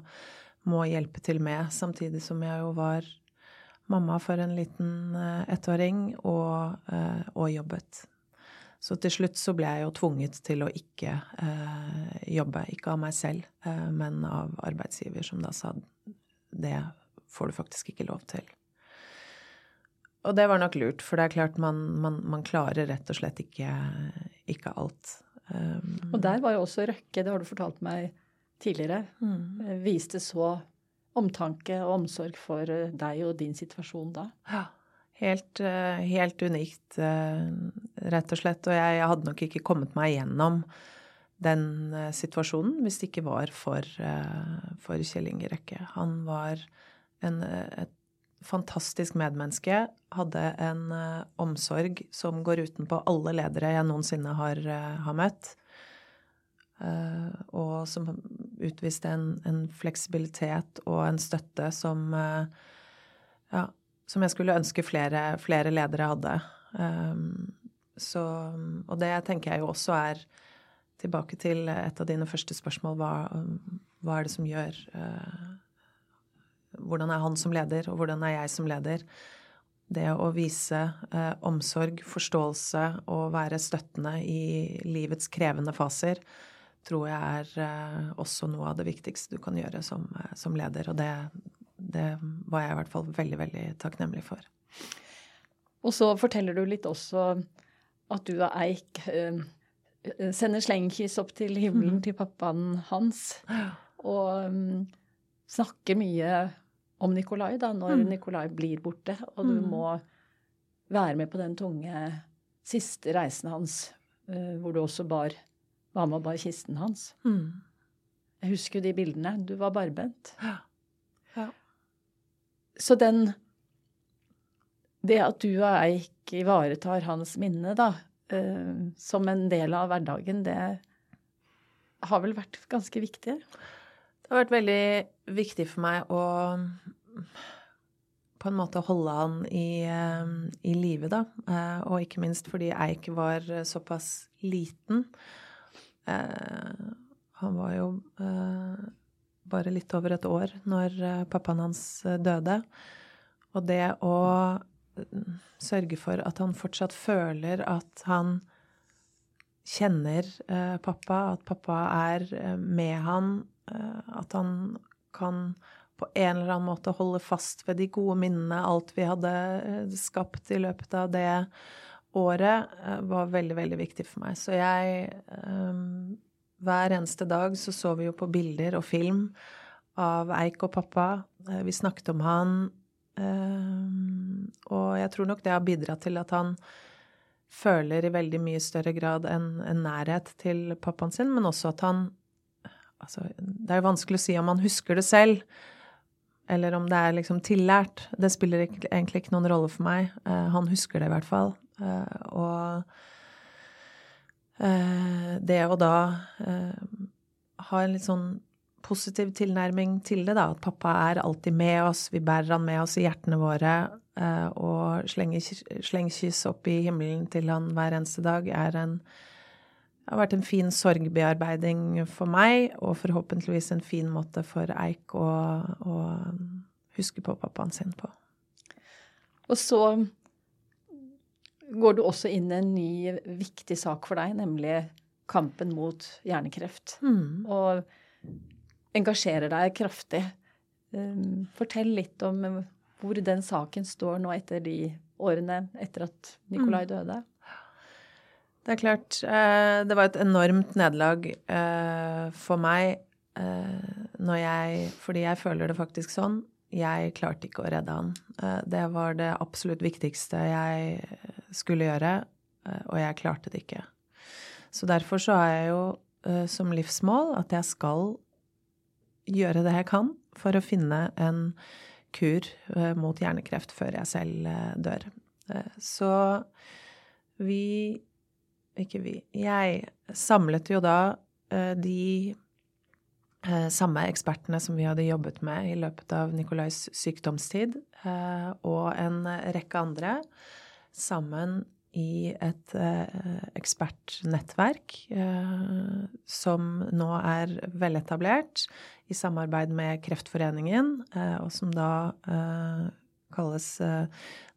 må hjelpe til med. Samtidig som jeg jo var mamma for en liten eh, ettåring og, eh, og jobbet. Så til slutt så ble jeg jo tvunget til å ikke eh, jobbe. Ikke av meg selv, eh, men av arbeidsgiver, som da sa det får du faktisk ikke lov til. Og det var nok lurt, for det er klart man, man, man klarer rett og slett ikke, ikke alt. Um,
Og der var jo også Røkke, det har du fortalt meg tidligere
Mm.
eh, viste så omtanke og omsorg for eh, deg og din situasjon da.
Ja. Helt, eh, helt unikt, rett og slett. Og jeg, jeg hadde nok ikke kommet meg gjennom den situasjonen hvis det ikke var for, for Kjell Inge Røkke. Han var en, et fantastisk medmenneske. Hadde en uh, omsorg som går utenpå alle ledere jeg noensinne har, uh, har møtt. Uh, og som utviste en, en fleksibilitet og en støtte som ja, som jeg skulle ønske flere, flere ledere hadde. Så, og det tenker jeg jo også er tilbake til et av dine første spørsmål. Hva, hva er det som gjør uh, Hvordan er han som leder, og hvordan er jeg som leder? Det å vise eh, omsorg, forståelse og være støttende i livets krevende faser tror jeg er eh, også noe av det viktigste du kan gjøre som, som leder. Og det, det var jeg i hvert fall veldig, veldig takknemlig for.
Og så forteller du litt også at du og Eik eh, sender slengkyss opp til himmelen til pappaen hans. Og um, snakker mye om Nikolai da, når Nikolai blir borte. Og du må være med på den tunge siste reisen hans, eh, hvor du også bar, var med og bar kisten hans. Jeg husker jo de bildene. Du var barbent.
Ja.
Så den Det at du og jeg ikke ivaretar hans minne, da, Uh, som en del av hverdagen, det har vel vært ganske viktig?
Det har vært veldig viktig for meg å på en måte holde han i, eh, i live, da. Eh, og ikke minst fordi Eik var såpass liten. Eh, han var jo bare litt over et år når pappaen hans døde. Og det å mm, sørge for at han fortsatt føler at han kjenner pappa, at pappa er med han, at han kan på en eller annen måte holde fast ved de gode minnene, alt vi hadde eh, skapt i løpet av det året, eh, var veldig, veldig viktig for meg. Så jeg um, Hver eneste dag så så vi jo på bilder og film av Eik og pappa. Eh, Vi snakket om han. Um, Og jeg tror nok det har bidratt til at han føler i veldig mye større grad en, en nærhet til pappaen sin, men også at han Altså, det er jo vanskelig å si om han husker det selv, eller om det er liksom tillært. Det spiller ikke, egentlig ikke noen rolle for meg. Uh, han husker det i hvert fall. Uh, og eh, det å da ha en litt sånn positiv tilnærming til det, da. At pappa er alltid med oss, vi bærer han med oss i hjertene våre. og slenger, slenger kyss opp i himmelen til han hver eneste dag, er en det har vært en fin sorgbearbeiding for meg, og forhåpentligvis en fin måte for Eik å, å huske på pappaen sin på.
Og så går du også inn i en ny viktig sak for deg, nemlig kampen mot hjernekreft. Og engasjerer deg kraftig. Um, Fortell litt om hvor den saken står nå etter de årene etter at Nikolai døde.
Det er klart, eh, det var et enormt nederlag eh, for meg eh, når jeg Fordi jeg føler det faktisk sånn. Jeg klarte ikke å redde han. Det var det absolutt viktigste jeg skulle gjøre, og jeg klarte det ikke. Så derfor så har jeg jo som livsmål at jeg skal gjøre det jeg kan for å finne en kur mot hjernekreft før jeg selv dør. Så vi ikke vi. Jeg samlet jo da uh, de uh, samme ekspertene som vi hadde jobbet med i løpet av Nikolais sykdomstid, uh, og en rekke andre, sammen i et ekspertnettverk som nå er veletablert i samarbeid med Kreftforeningen, og som da kalles eh,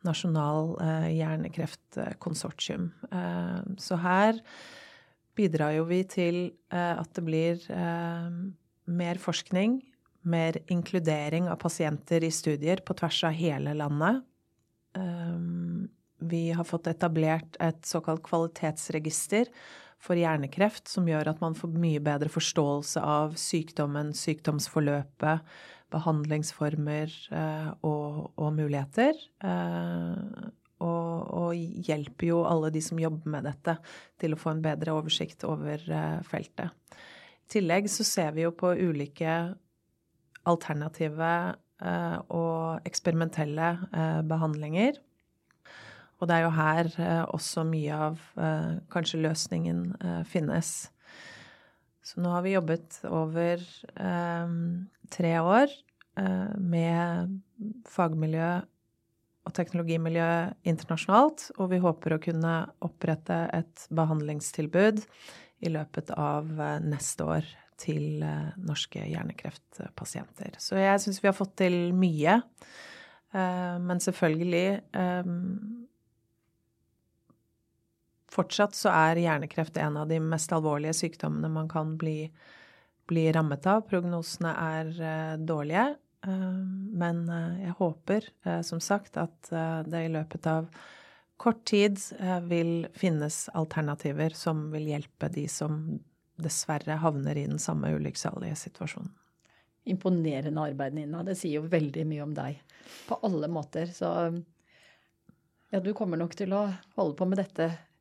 Nasjonal eh, hjernekreftkonsortium. Eh, så her bidrar jo vi til at det blir mer forskning, mer inkludering av pasienter i studier på tvers av hele landet. Vi har fått etablert et såkalt kvalitetsregister for hjernekreft, som gjør at man får mye bedre forståelse av sykdommen, sykdomsforløpet, behandlingsformer eh, og, og, muligheter. Eh, og, og, hjelper jo alle de som jobber med dette, til å få en bedre oversikt over eh, feltet. I tillegg så ser vi jo på ulike alternative og eksperimentelle eh, behandlinger. Og det er jo her også mye av kanskje løsningen finnes. Så nå har vi jobbet over tre år med fagmiljø og teknologimiljø internasjonalt, og vi håper å kunne opprette et behandlingstilbud i løpet av neste år til norske hjernekreftpasienter. Så jeg syns vi har fått til mye. Men selvfølgelig Fortsatt så er hjernekreft en av de mest alvorlige sykdommene man kan bli, bli rammet av. Prognosene er uh, dårlige. Uh, men uh, jeg håper, som sagt, at det i løpet av kort tid vil finnes alternativer som vil hjelpe de som dessverre havner i den samme ulykksalige situasjonen.
Imponerende arbeid, Nina. Det sier jo veldig mye om deg på alle måter. Så ja, du kommer nok til å holde på med dette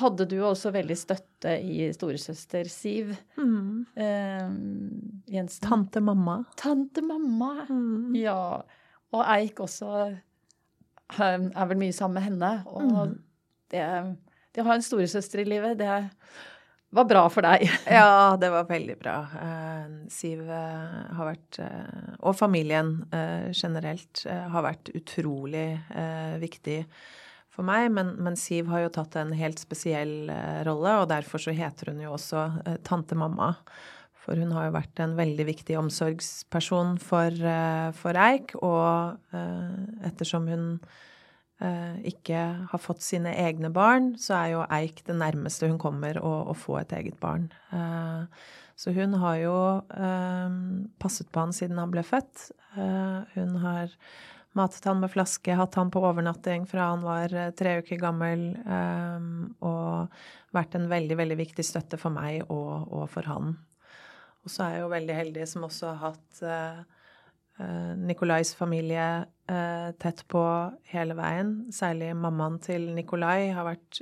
hadde du også veldig støtte i storesøster Siv mm. eh, Jensen.
Tante mamma.
Tante mamma, mm. ja. Og Eik også er vel mye sammen med henne. Og mm. det, det å ha en storesøster i livet, det var bra for deg.
ja, det var veldig bra. Uh, Siv uh, har vært, uh, og familien generelt, har vært utrolig viktig for meg, men, men, Siv har jo tatt en helt spesiell eh, rolle, og derfor så heter hun jo også eh, tante mamma. For hun har jo vært en veldig viktig omsorgsperson for, eh, for Eik, og eh, ettersom hun ikke har fått sine egne barn, så er jo Eik det nærmeste hun kommer å, å få et eget barn. Så hun har jo passet på han siden han ble født. hun har matet han med flaske, hatt han på overnatting fra han var eh, tre uker gammel, um, og vært en veldig, veldig viktig støtte for meg og, og, for han. Og så er jeg jo veldig heldig som også har hatt uh, uh, Nikolais familie tett på hele veien. Særlig mammaen til Nikolai har vært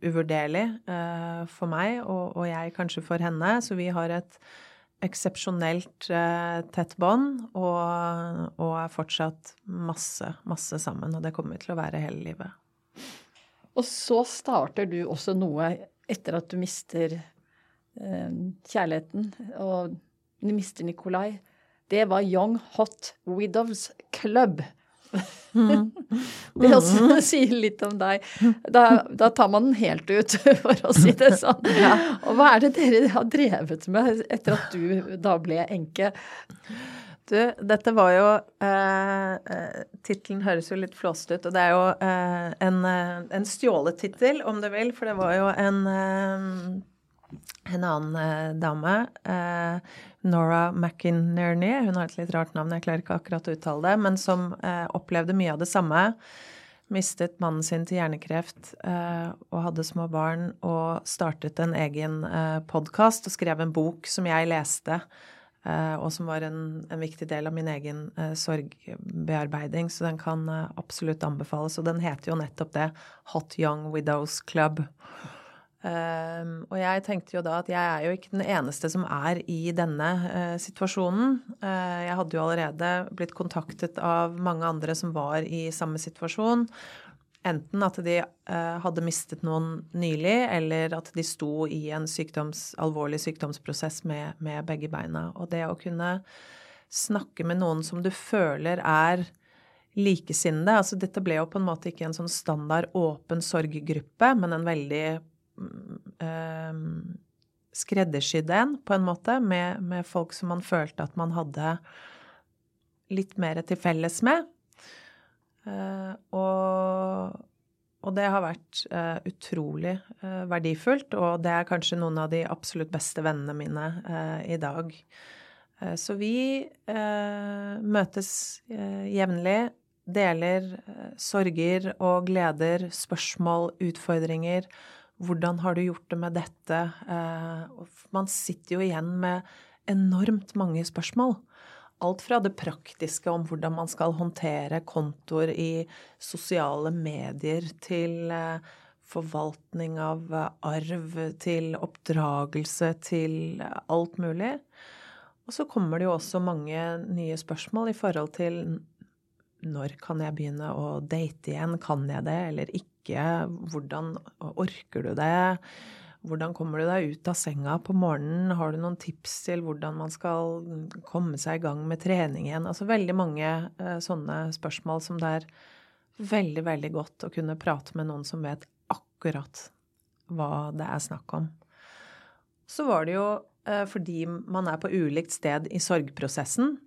uvurderlig for meg, og jeg kanskje for henne. Så vi har et eksepsjonelt eh, tett bånd og, og, er fortsatt masse, masse sammen. Og det kommer vi til å være hele livet.
Og så starter du også noe etter at du mister eh, kjærligheten, og du mister Nikolai. Det var Young Hot Widows Club. Mm. det også sier litt om deg. Da, da, tar man den helt ut, for å si det sånn. Og hva er det dere har drevet med etter at du da ble enke?
Du, dette var jo eh, eh Tittelen høres jo litt flåsete ut, og det er jo eh, en, eh, en stjålet tittel, om du vil, for det var jo en eh, en annen eh, dame, Nora McInerney, hun har et litt rart navn, jeg klarer ikke akkurat å uttale det, men som eh, opplevde mye av det samme. Mistet mannen sin til hjernekreft eh, og hadde små barn og startet en egen eh, podkast og skrev en bok som jeg leste eh, og som var en, en, viktig del av min egen eh, sorgbearbeiding, så den kan eh, absolutt anbefales. Og den heter jo nettopp det, Hot Young Widows Club. Um, og jeg tenkte jo da at jeg er jo ikke den eneste som er i denne uh, situasjonen. Uh, jeg hadde jo allerede blitt kontaktet av mange andre som var i samme situasjon. Enten at de uh, hadde mistet noen nylig, eller at de sto i en sykdoms, alvorlig sykdomsprosess med, med, begge beina. Og det å kunne snakke med noen som du føler er likesinnede altså Dette ble jo på en måte ikke en sånn standard åpen sorggruppe, men en veldig uh, skreddersydd en, på en måte, med, med, folk som man følte at man hadde litt mer til felles med. Eh, og, og, det har vært eh, utrolig uh, verdifullt, og det er kanskje noen av de absolutt beste vennene mine i dag. så vi møtes jevnlig, deler sorger og gleder, spørsmål, utfordringer. Hvordan har du gjort det med dette? man sitter jo igjen med enormt mange spørsmål alt fra det praktiske om hvordan man skal håndtere kontoer i sosiale medier, til eh, forvaltning av eh, arv, til oppdragelse, til alt mulig. Og så kommer det jo også mange nye spørsmål i forhold til når kan jeg begynne å date igjen? Kan jeg det eller ikke? Hvordan orker du det? Hvordan kommer du deg ut av senga på morgenen? Har du noen tips til hvordan man skal komme seg i gang med trening igjen? Altså veldig mange uh, sånne spørsmål som det er veldig, veldig godt å kunne prate med noen som vet akkurat hva det er snakk om. Så var det jo uh, fordi man er på ulikt sted i sorgprosessen,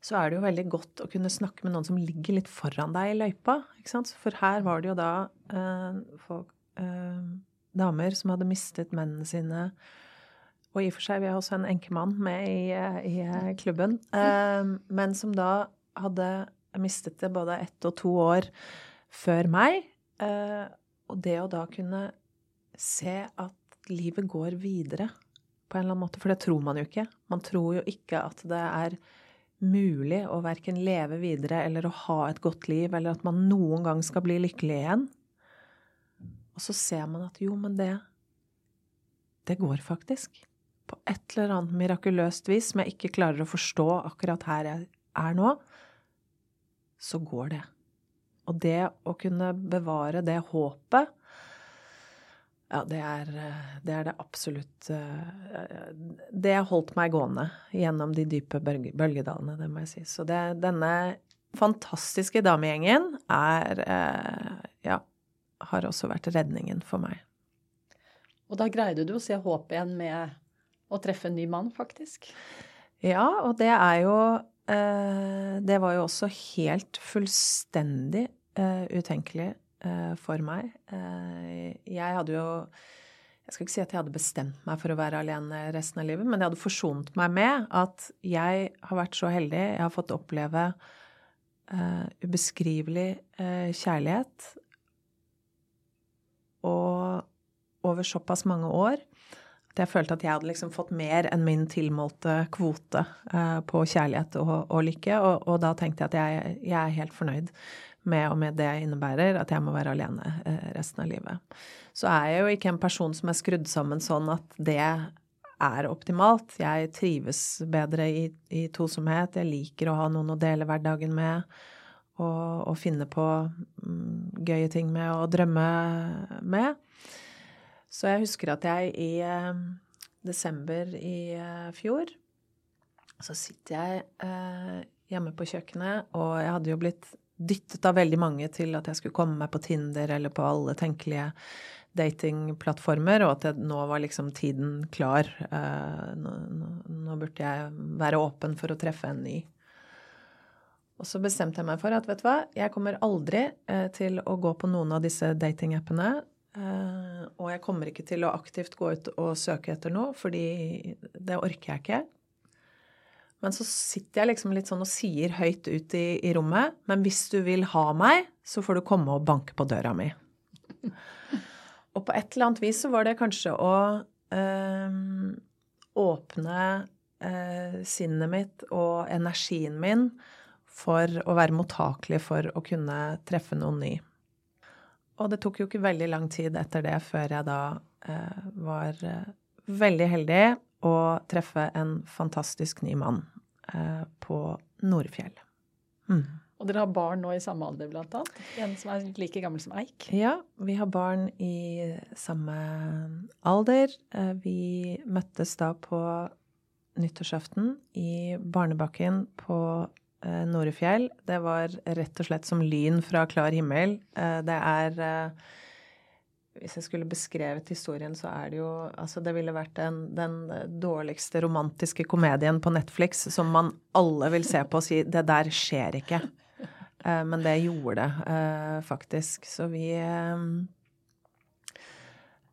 så er det jo veldig godt å kunne snakke med noen som ligger litt foran deg i løypa. For her var det jo da eh, folk damer som hadde mistet mennene sine. Og i og for seg, vi har også en enkemann med i, i eh, klubben. Eh, men som da hadde mistet det både ett og to år før meg. Eh, og det å da kunne se at livet går videre på en eller annen måte, for det tror man jo ikke. Man tror jo ikke at det er mulig å verken leve videre eller å ha et godt liv, eller at man noen gang skal bli lykkelig igjen. Og så ser man at jo, men det Det går faktisk. På et eller annet mirakuløst vis som jeg ikke klarer å forstå akkurat her jeg er nå, så går det. Og det å kunne bevare det håpet ja, det er, det er det, absolutt Det har holdt meg gående gjennom de dype bølgedalene, det må jeg si. Så det, denne fantastiske damegjengen er Ja, har også vært redningen for meg.
Og da greide du å se håp igjen med å treffe en ny mann, faktisk?
Ja, og det er jo eh, Det var jo også helt fullstendig eh, utenkelig eh, for meg. Eh, jeg hadde jo jeg skal ikke si at jeg hadde bestemt meg for å være alene resten av livet, men jeg hadde forsont meg med at jeg har vært så heldig. Jeg har fått oppleve uh, ubeskrivelig uh, kjærlighet og over såpass mange år at jeg følte at jeg hadde liksom fått mer enn min tilmålte kvote uh, på kjærlighet og, og lykke. Og, og, da tenkte jeg at jeg, jeg, er helt fornøyd med og med det innebærer at jeg må være alene eh, resten av livet. Så er jeg jo ikke en person som er skrudd sammen sånn at det er optimalt. Jeg trives bedre i, i tosomhet. Jeg liker å ha noen å dele hverdagen med og, og finne på um, gøye ting med og drømme med. Så jeg husker at jeg i uh, desember i uh, fjor så sitter jeg eh, hjemme på kjøkkenet, og jeg hadde jo blitt dyttet av veldig mange til at jeg skulle komme meg på Tinder eller på alle tenkelige datingplattformer, og at jeg, nå var liksom tiden klar. Nå, nå, nå, burde jeg være åpen for å treffe en ny. Og så bestemte jeg meg for at vet du hva, jeg kommer aldri eh, til å gå på noen av disse datingappene. Eh, og jeg kommer ikke til å aktivt gå ut og søke etter noe, fordi det orker jeg ikke. Men så sitter jeg liksom litt sånn og sier høyt ut i, i rommet Men hvis du vil ha meg, så får du komme og banke på døra mi. og på et eller annet vis så var det kanskje å øh, åpne øh, sinnet mitt og energien min for å være mottakelig for å kunne treffe noen ny. Og det tok jo ikke veldig lang tid etter det før jeg da øh, var veldig heldig å treffe en fantastisk ny mann eh, på Nordfjell. Mm.
Og dere har barn nå i samme alder, blant annet? En som er like gammel som Eik?
Ja, vi har barn i samme alder. Eh, vi møttes da på nyttårsaften i Barnebakken på eh, Norefjell. Det var rett og slett som lyn fra klar himmel. Eh, det er eh, Hvis jeg skulle beskrevet historien, så er det jo Altså, det ville vært den, den dårligste romantiske komedien på Netflix som man alle vil se på og si 'det der skjer ikke'. Eh, men det gjorde det eh, faktisk. Så vi eh,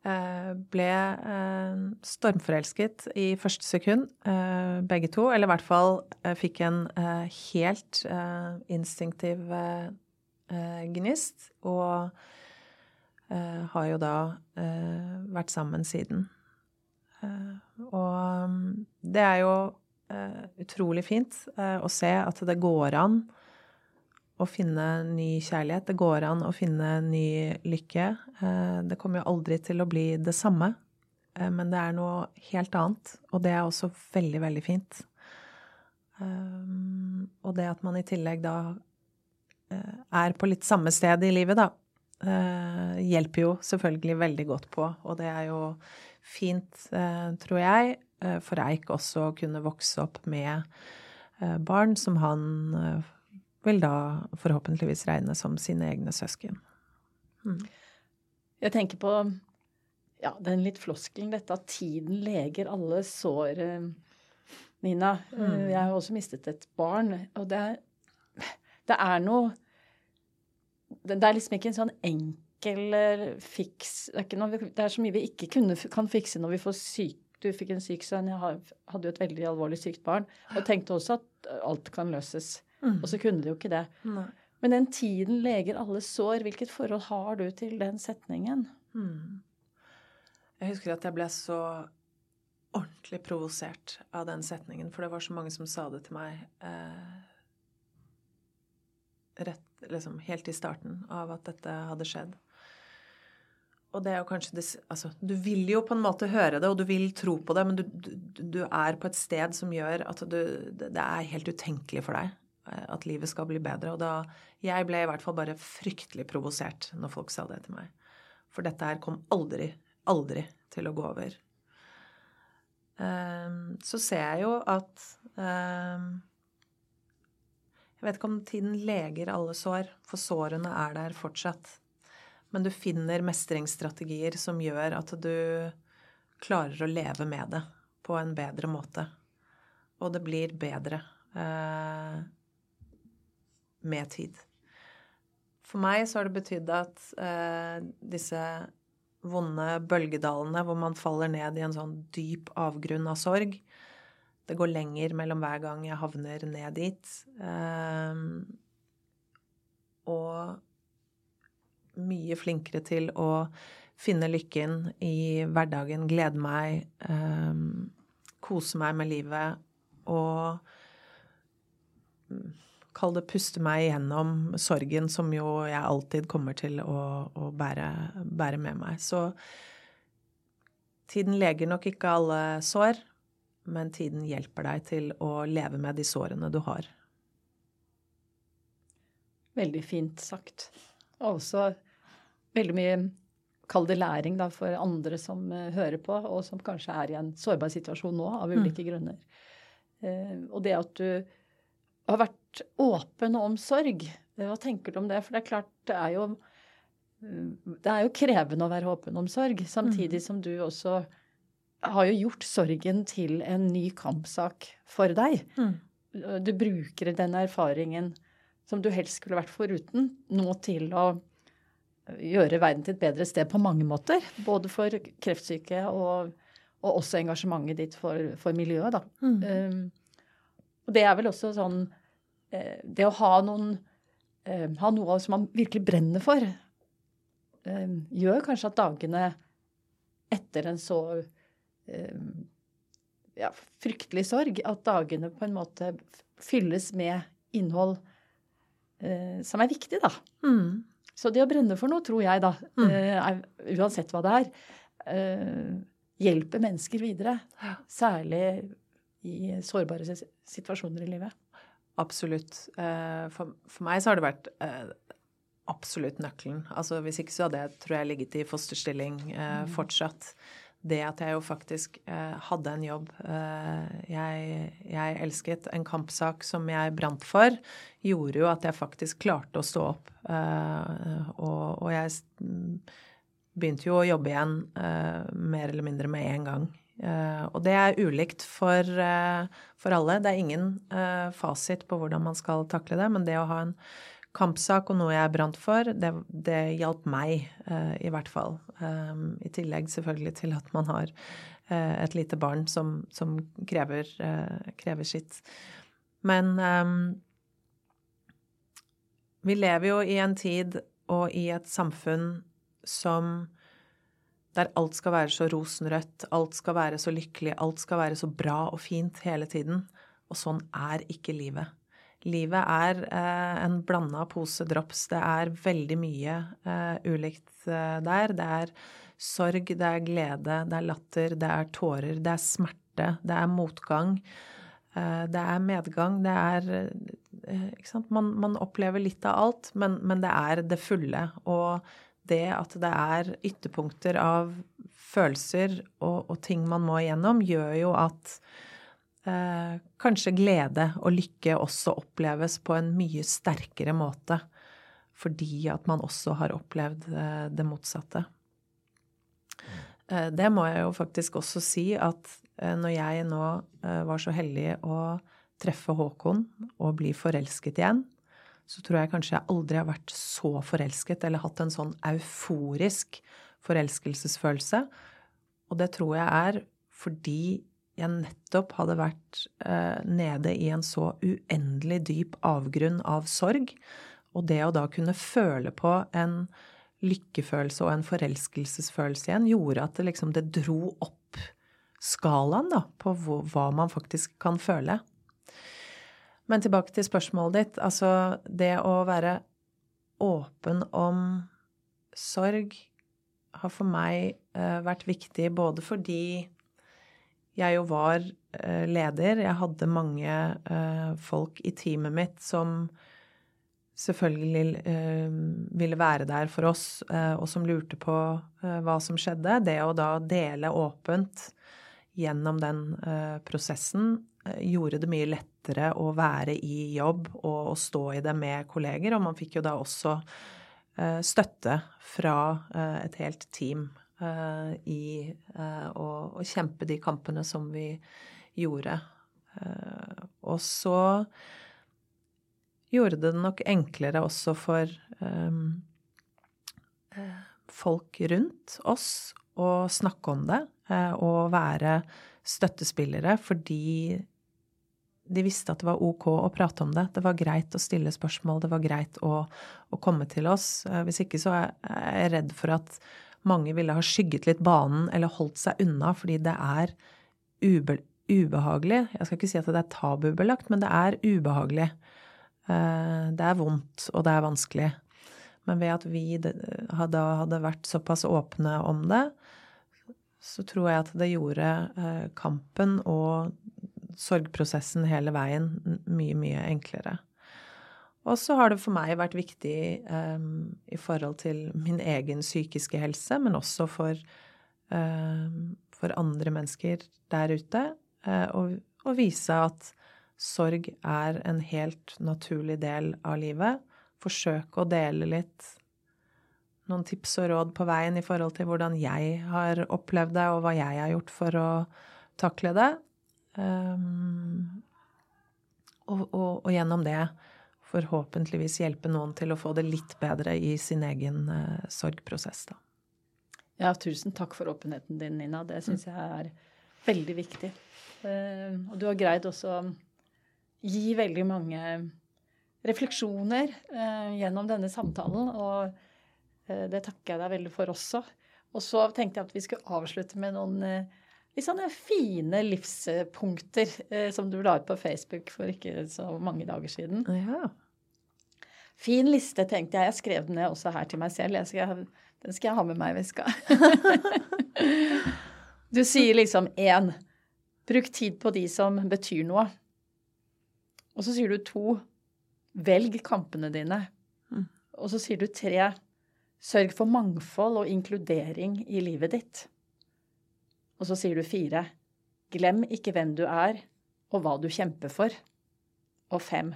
Eh, ble stormforelsket i første sekund, begge to. Eller i hvert fall fikk en helt instinktiv gnist. Og har jo da vært sammen siden. Og mm, det er jo utrolig fint å se at det går an å finne ny kjærlighet. Det går an å finne ny lykke. Eh, det kommer jo aldri til å bli det samme, eh, men det er noe helt annet. Og det er også veldig, veldig fint. Eh, og det at man i tillegg da er på litt samme sted i livet, da, hjelper jo selvfølgelig veldig godt på. Og det er jo fint, tror jeg, for Eik også å kunne vokse opp med barn som han vil da forhåpentligvis regne som sine egne søsken.
Mm. Jeg tenker på ja, den litt floskelen, dette at tiden leger alle sår, eh, Nina. Eh, mm. Jeg har også mistet et barn, og det er, det er noe Det er liksom ikke en sånn enkel eh, fiks det er, noe, det er, så mye vi ikke kunne, kan fikse når vi får syk Du fikk en syk sønn, jeg hadde jo et veldig alvorlig sykt barn, og tenkte også at alt kan løses. Mm. Og så kunne det jo ikke det. Nei. Men den tiden leger alle sår. Hvilket forhold har du til den setningen? Mm.
Jeg husker at jeg ble så ordentlig provosert av den setningen, for det var så mange som sa det til meg eh, rett, liksom, helt i starten av at dette hadde skjedd. Og det er jo kanskje det, Altså, du vil jo på en måte høre det, og du vil tro på det, men du, du, du er på et sted som gjør at du, det er helt utenkelig for deg Eh, at livet skal bli bedre. Og da Jeg ble i hvert fall bare fryktelig provosert når folk sa det til meg. For dette her kom aldri, aldri til å gå over. Um, så ser jeg jo at um, Jeg vet ikke om tiden leger alle sår, for sårene er der fortsatt. Men du finner mestringsstrategier som gjør at du klarer å leve med det på en bedre måte. Og det blir bedre. eh, med tid. For meg så har det betydd at eh, disse vonde bølgedalene hvor man faller ned i en sånn dyp avgrunn av sorg Det går lenger mellom hver gang jeg havner ned dit. Eh, og mye flinkere til å finne lykken i hverdagen, glede meg, eh, kose meg med livet og Kall det puste meg igjennom sorgen som jo jeg alltid kommer til å, å bære, bære, med meg. Så tiden leger nok ikke alle sår, men tiden hjelper deg til å leve med de sårene du har.
Veldig fint sagt. Og også veldig mye Kall det læring da, for andre som uh, hører på, og som kanskje er i en sårbar situasjon nå av ulike mm. grunner. Uh, og det at du har vært åpen om sorg. Hva tenker du om det? For det er klart, det er jo, det er jo krevende å være åpen om sorg, samtidig mm. som du også har jo gjort sorgen til en ny kampsak for deg. Mm. Du bruker den erfaringen som du helst skulle vært foruten, nå til å gjøre verden til et bedre sted på mange måter. Både for kreftsyke og, og også engasjementet ditt for, for miljøet, da. Mm. Um, og det er vel også sånn Eh, det å ha noen eh, Ha noe som man virkelig brenner for, eh, gjør kanskje at dagene etter en så ja, fryktelig sorg, at dagene på en måte fylles med innhold eh, som er viktig, da.
Mm.
Så det å brenne for noe, tror jeg, da,
Mm.
eh, er, uansett hva det er, eh, hjelper mennesker videre. Særlig i sårbare situasjoner i livet.
Absolutt. Eh, For, for meg så har det vært eh, absolutt nøkkelen. Altså hvis ikke så hadde jeg, tror jeg, ligget i fosterstilling eh, fortsatt. Det at jeg jo faktisk eh, hadde en jobb eh, jeg, jeg elsket, en kampsak som jeg brant for, gjorde jo at jeg faktisk klarte å stå opp. Eh, og, og jeg begynte jo å jobbe igjen eh, mer eller mindre med en gang. Eh, og det er ulikt for, eh, for alle. Det er ingen fasit på hvordan man skal takle det, men det å ha en kampsak og noe jeg brant for, det, det hjalp meg uh, i hvert fall. Um, I tillegg selvfølgelig til at man har uh, et lite barn som, som krever, uh, krever sitt. Men um, vi lever jo i en tid og i et samfunn som der alt skal være så rosenrødt, alt skal være så lykkelig, alt skal være så bra og fint hele tiden. Og sånn er ikke livet. Livet er eh, en blanda pose drops. Det er veldig mye eh, ulikt eh, der. Det er sorg, det er glede, det er latter, det er tårer, det er smerte, det er motgang. Eh, det er medgang, det er eh, Ikke sant. Man, man opplever litt av alt, men, men det er det fulle. Og det at det er ytterpunkter av følelser og, og ting man må igjennom, gjør jo at eh, kanskje glede og lykke også oppleves på en mye sterkere måte. Fordi at man også har opplevd eh, det motsatte. Eh, det må jeg jo faktisk også si at eh, når jeg nå eh, var så heldig å treffe Håkon og bli forelsket igjen, så tror jeg kanskje jeg aldri har vært så forelsket eller hatt en sånn euforisk forelskelsesfølelse. Og det tror jeg er fordi jeg nettopp hadde vært eh, nede i en så uendelig dyp avgrunn av sorg. Og det å da kunne føle på en lykkefølelse og en forelskelsesfølelse igjen, gjorde at det liksom det dro opp skalaen da, på hva man faktisk kan føle. Men tilbake til spørsmålet ditt. Altså, det å være åpen om sorg har for meg eh, vært viktig både fordi jeg jo var eh, leder. Jeg hadde mange eh, folk i teamet mitt som selvfølgelig eh, ville være der for oss, og som lurte på hva som skjedde. Det å da dele åpent gjennom den prosessen gjorde det mye lettere å være i jobb og å stå i det med kolleger, og man fikk jo da også støtte fra et helt team eh, i uh, å, å kjempe de kampene som vi gjorde. Uh, og så gjorde det nok enklere også for um, folk rundt oss å snakke om det uh, og være støttespillere fordi de visste at det var ok å prate om det. Det var greit å stille spørsmål, det var greit å, å komme til oss. Uh, hvis ikke så er jeg redd for at mange ville ha skygget litt banen eller holdt seg unna fordi det er ube ubehagelig. Jeg skal ikke si at det er tabubelagt, men det er ubehagelig. Det er vondt, og det er vanskelig. Men ved at vi da hadde vært såpass åpne om det, så tror jeg at det gjorde kampen og sorgprosessen hele veien mye, mye enklere. Og så har det for meg vært viktig um, i forhold til min egen psykiske helse, men også for, um, for andre mennesker der ute, uh, å, uh, vise at sorg er en helt naturlig del av livet. Forsøke å dele litt noen tips og råd på veien i forhold til hvordan jeg har opplevd det, og hva jeg har gjort for å takle det. Um, og, og, og, gjennom det forhåpentligvis hjelpe noen til å få det litt bedre i sin egen uh, sorgprosess, da.
Ja, tusen takk for åpenheten din, Nina. Det syns jeg er veldig viktig. Uh, og du har greid også å gi veldig mange refleksjoner uh, gjennom denne samtalen, og det takker jeg deg veldig for også. Og så tenkte jeg at vi skulle avslutte med noen litt sånne fine livspunkter eh, som du la ut på Facebook for ikke så mange dager siden.
Ja.
Fin liste, tenkte jeg. Jeg skrev den ned også her til meg selv. Skal, den skal jeg ha med meg hvis jeg skal. du sier liksom én. Bruk tid på de som betyr noe. Og så sier du to. Velg kampene dine. Og så sier du tre. Sørg for mangfold og inkludering i livet ditt. Og så sier du fire. Glem ikke hvem du er, og hva du kjemper for. Og fem.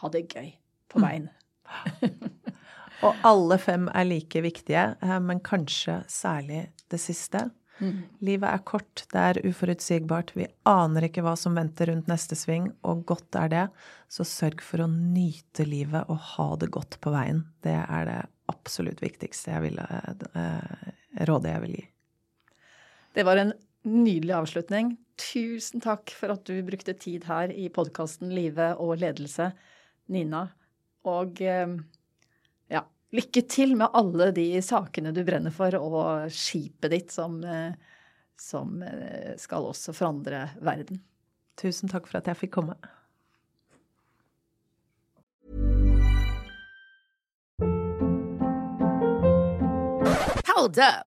Ha det gøy på veien.
Og alle fem er like viktige, eh, men kanskje særlig det siste. Livet er kort, det er uforutsigbart, vi aner ikke hva som venter rundt neste sving, og godt er det. Så sørg for å nyte livet og ha det godt på veien. Det er det absolutt viktigste jeg ville, eh, rådet jeg vil gi.
Det var en nydelig avslutning. Tusen takk for at du brukte tid her i podkasten Live og ledelse, Nina. Og eh, ja, lykke til med alle de sakene du brenner for, og skipet ditt som, eh, som eh, skal også forandre verden.
Tusen takk for at jeg fikk komme.
Hold up.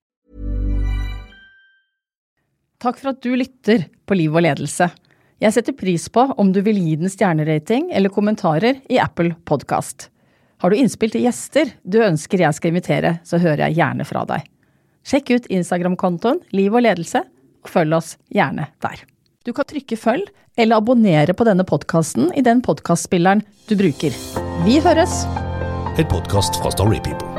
Takk for at du lytter på Liv og ledelse. Jeg setter pris på om du vil gi den stjernerating eller kommentarer i Apple Podkast. Har du innspill til gjester du ønsker jeg skal invitere, så hører jeg gjerne fra deg. Sjekk ut Instagram-kontoen Liv og ledelse, og følg oss gjerne der. Du kan trykke følg eller abonnere på denne podkasten i den podkastspilleren du bruker. Vi høres!
En podkast fra Storypeople.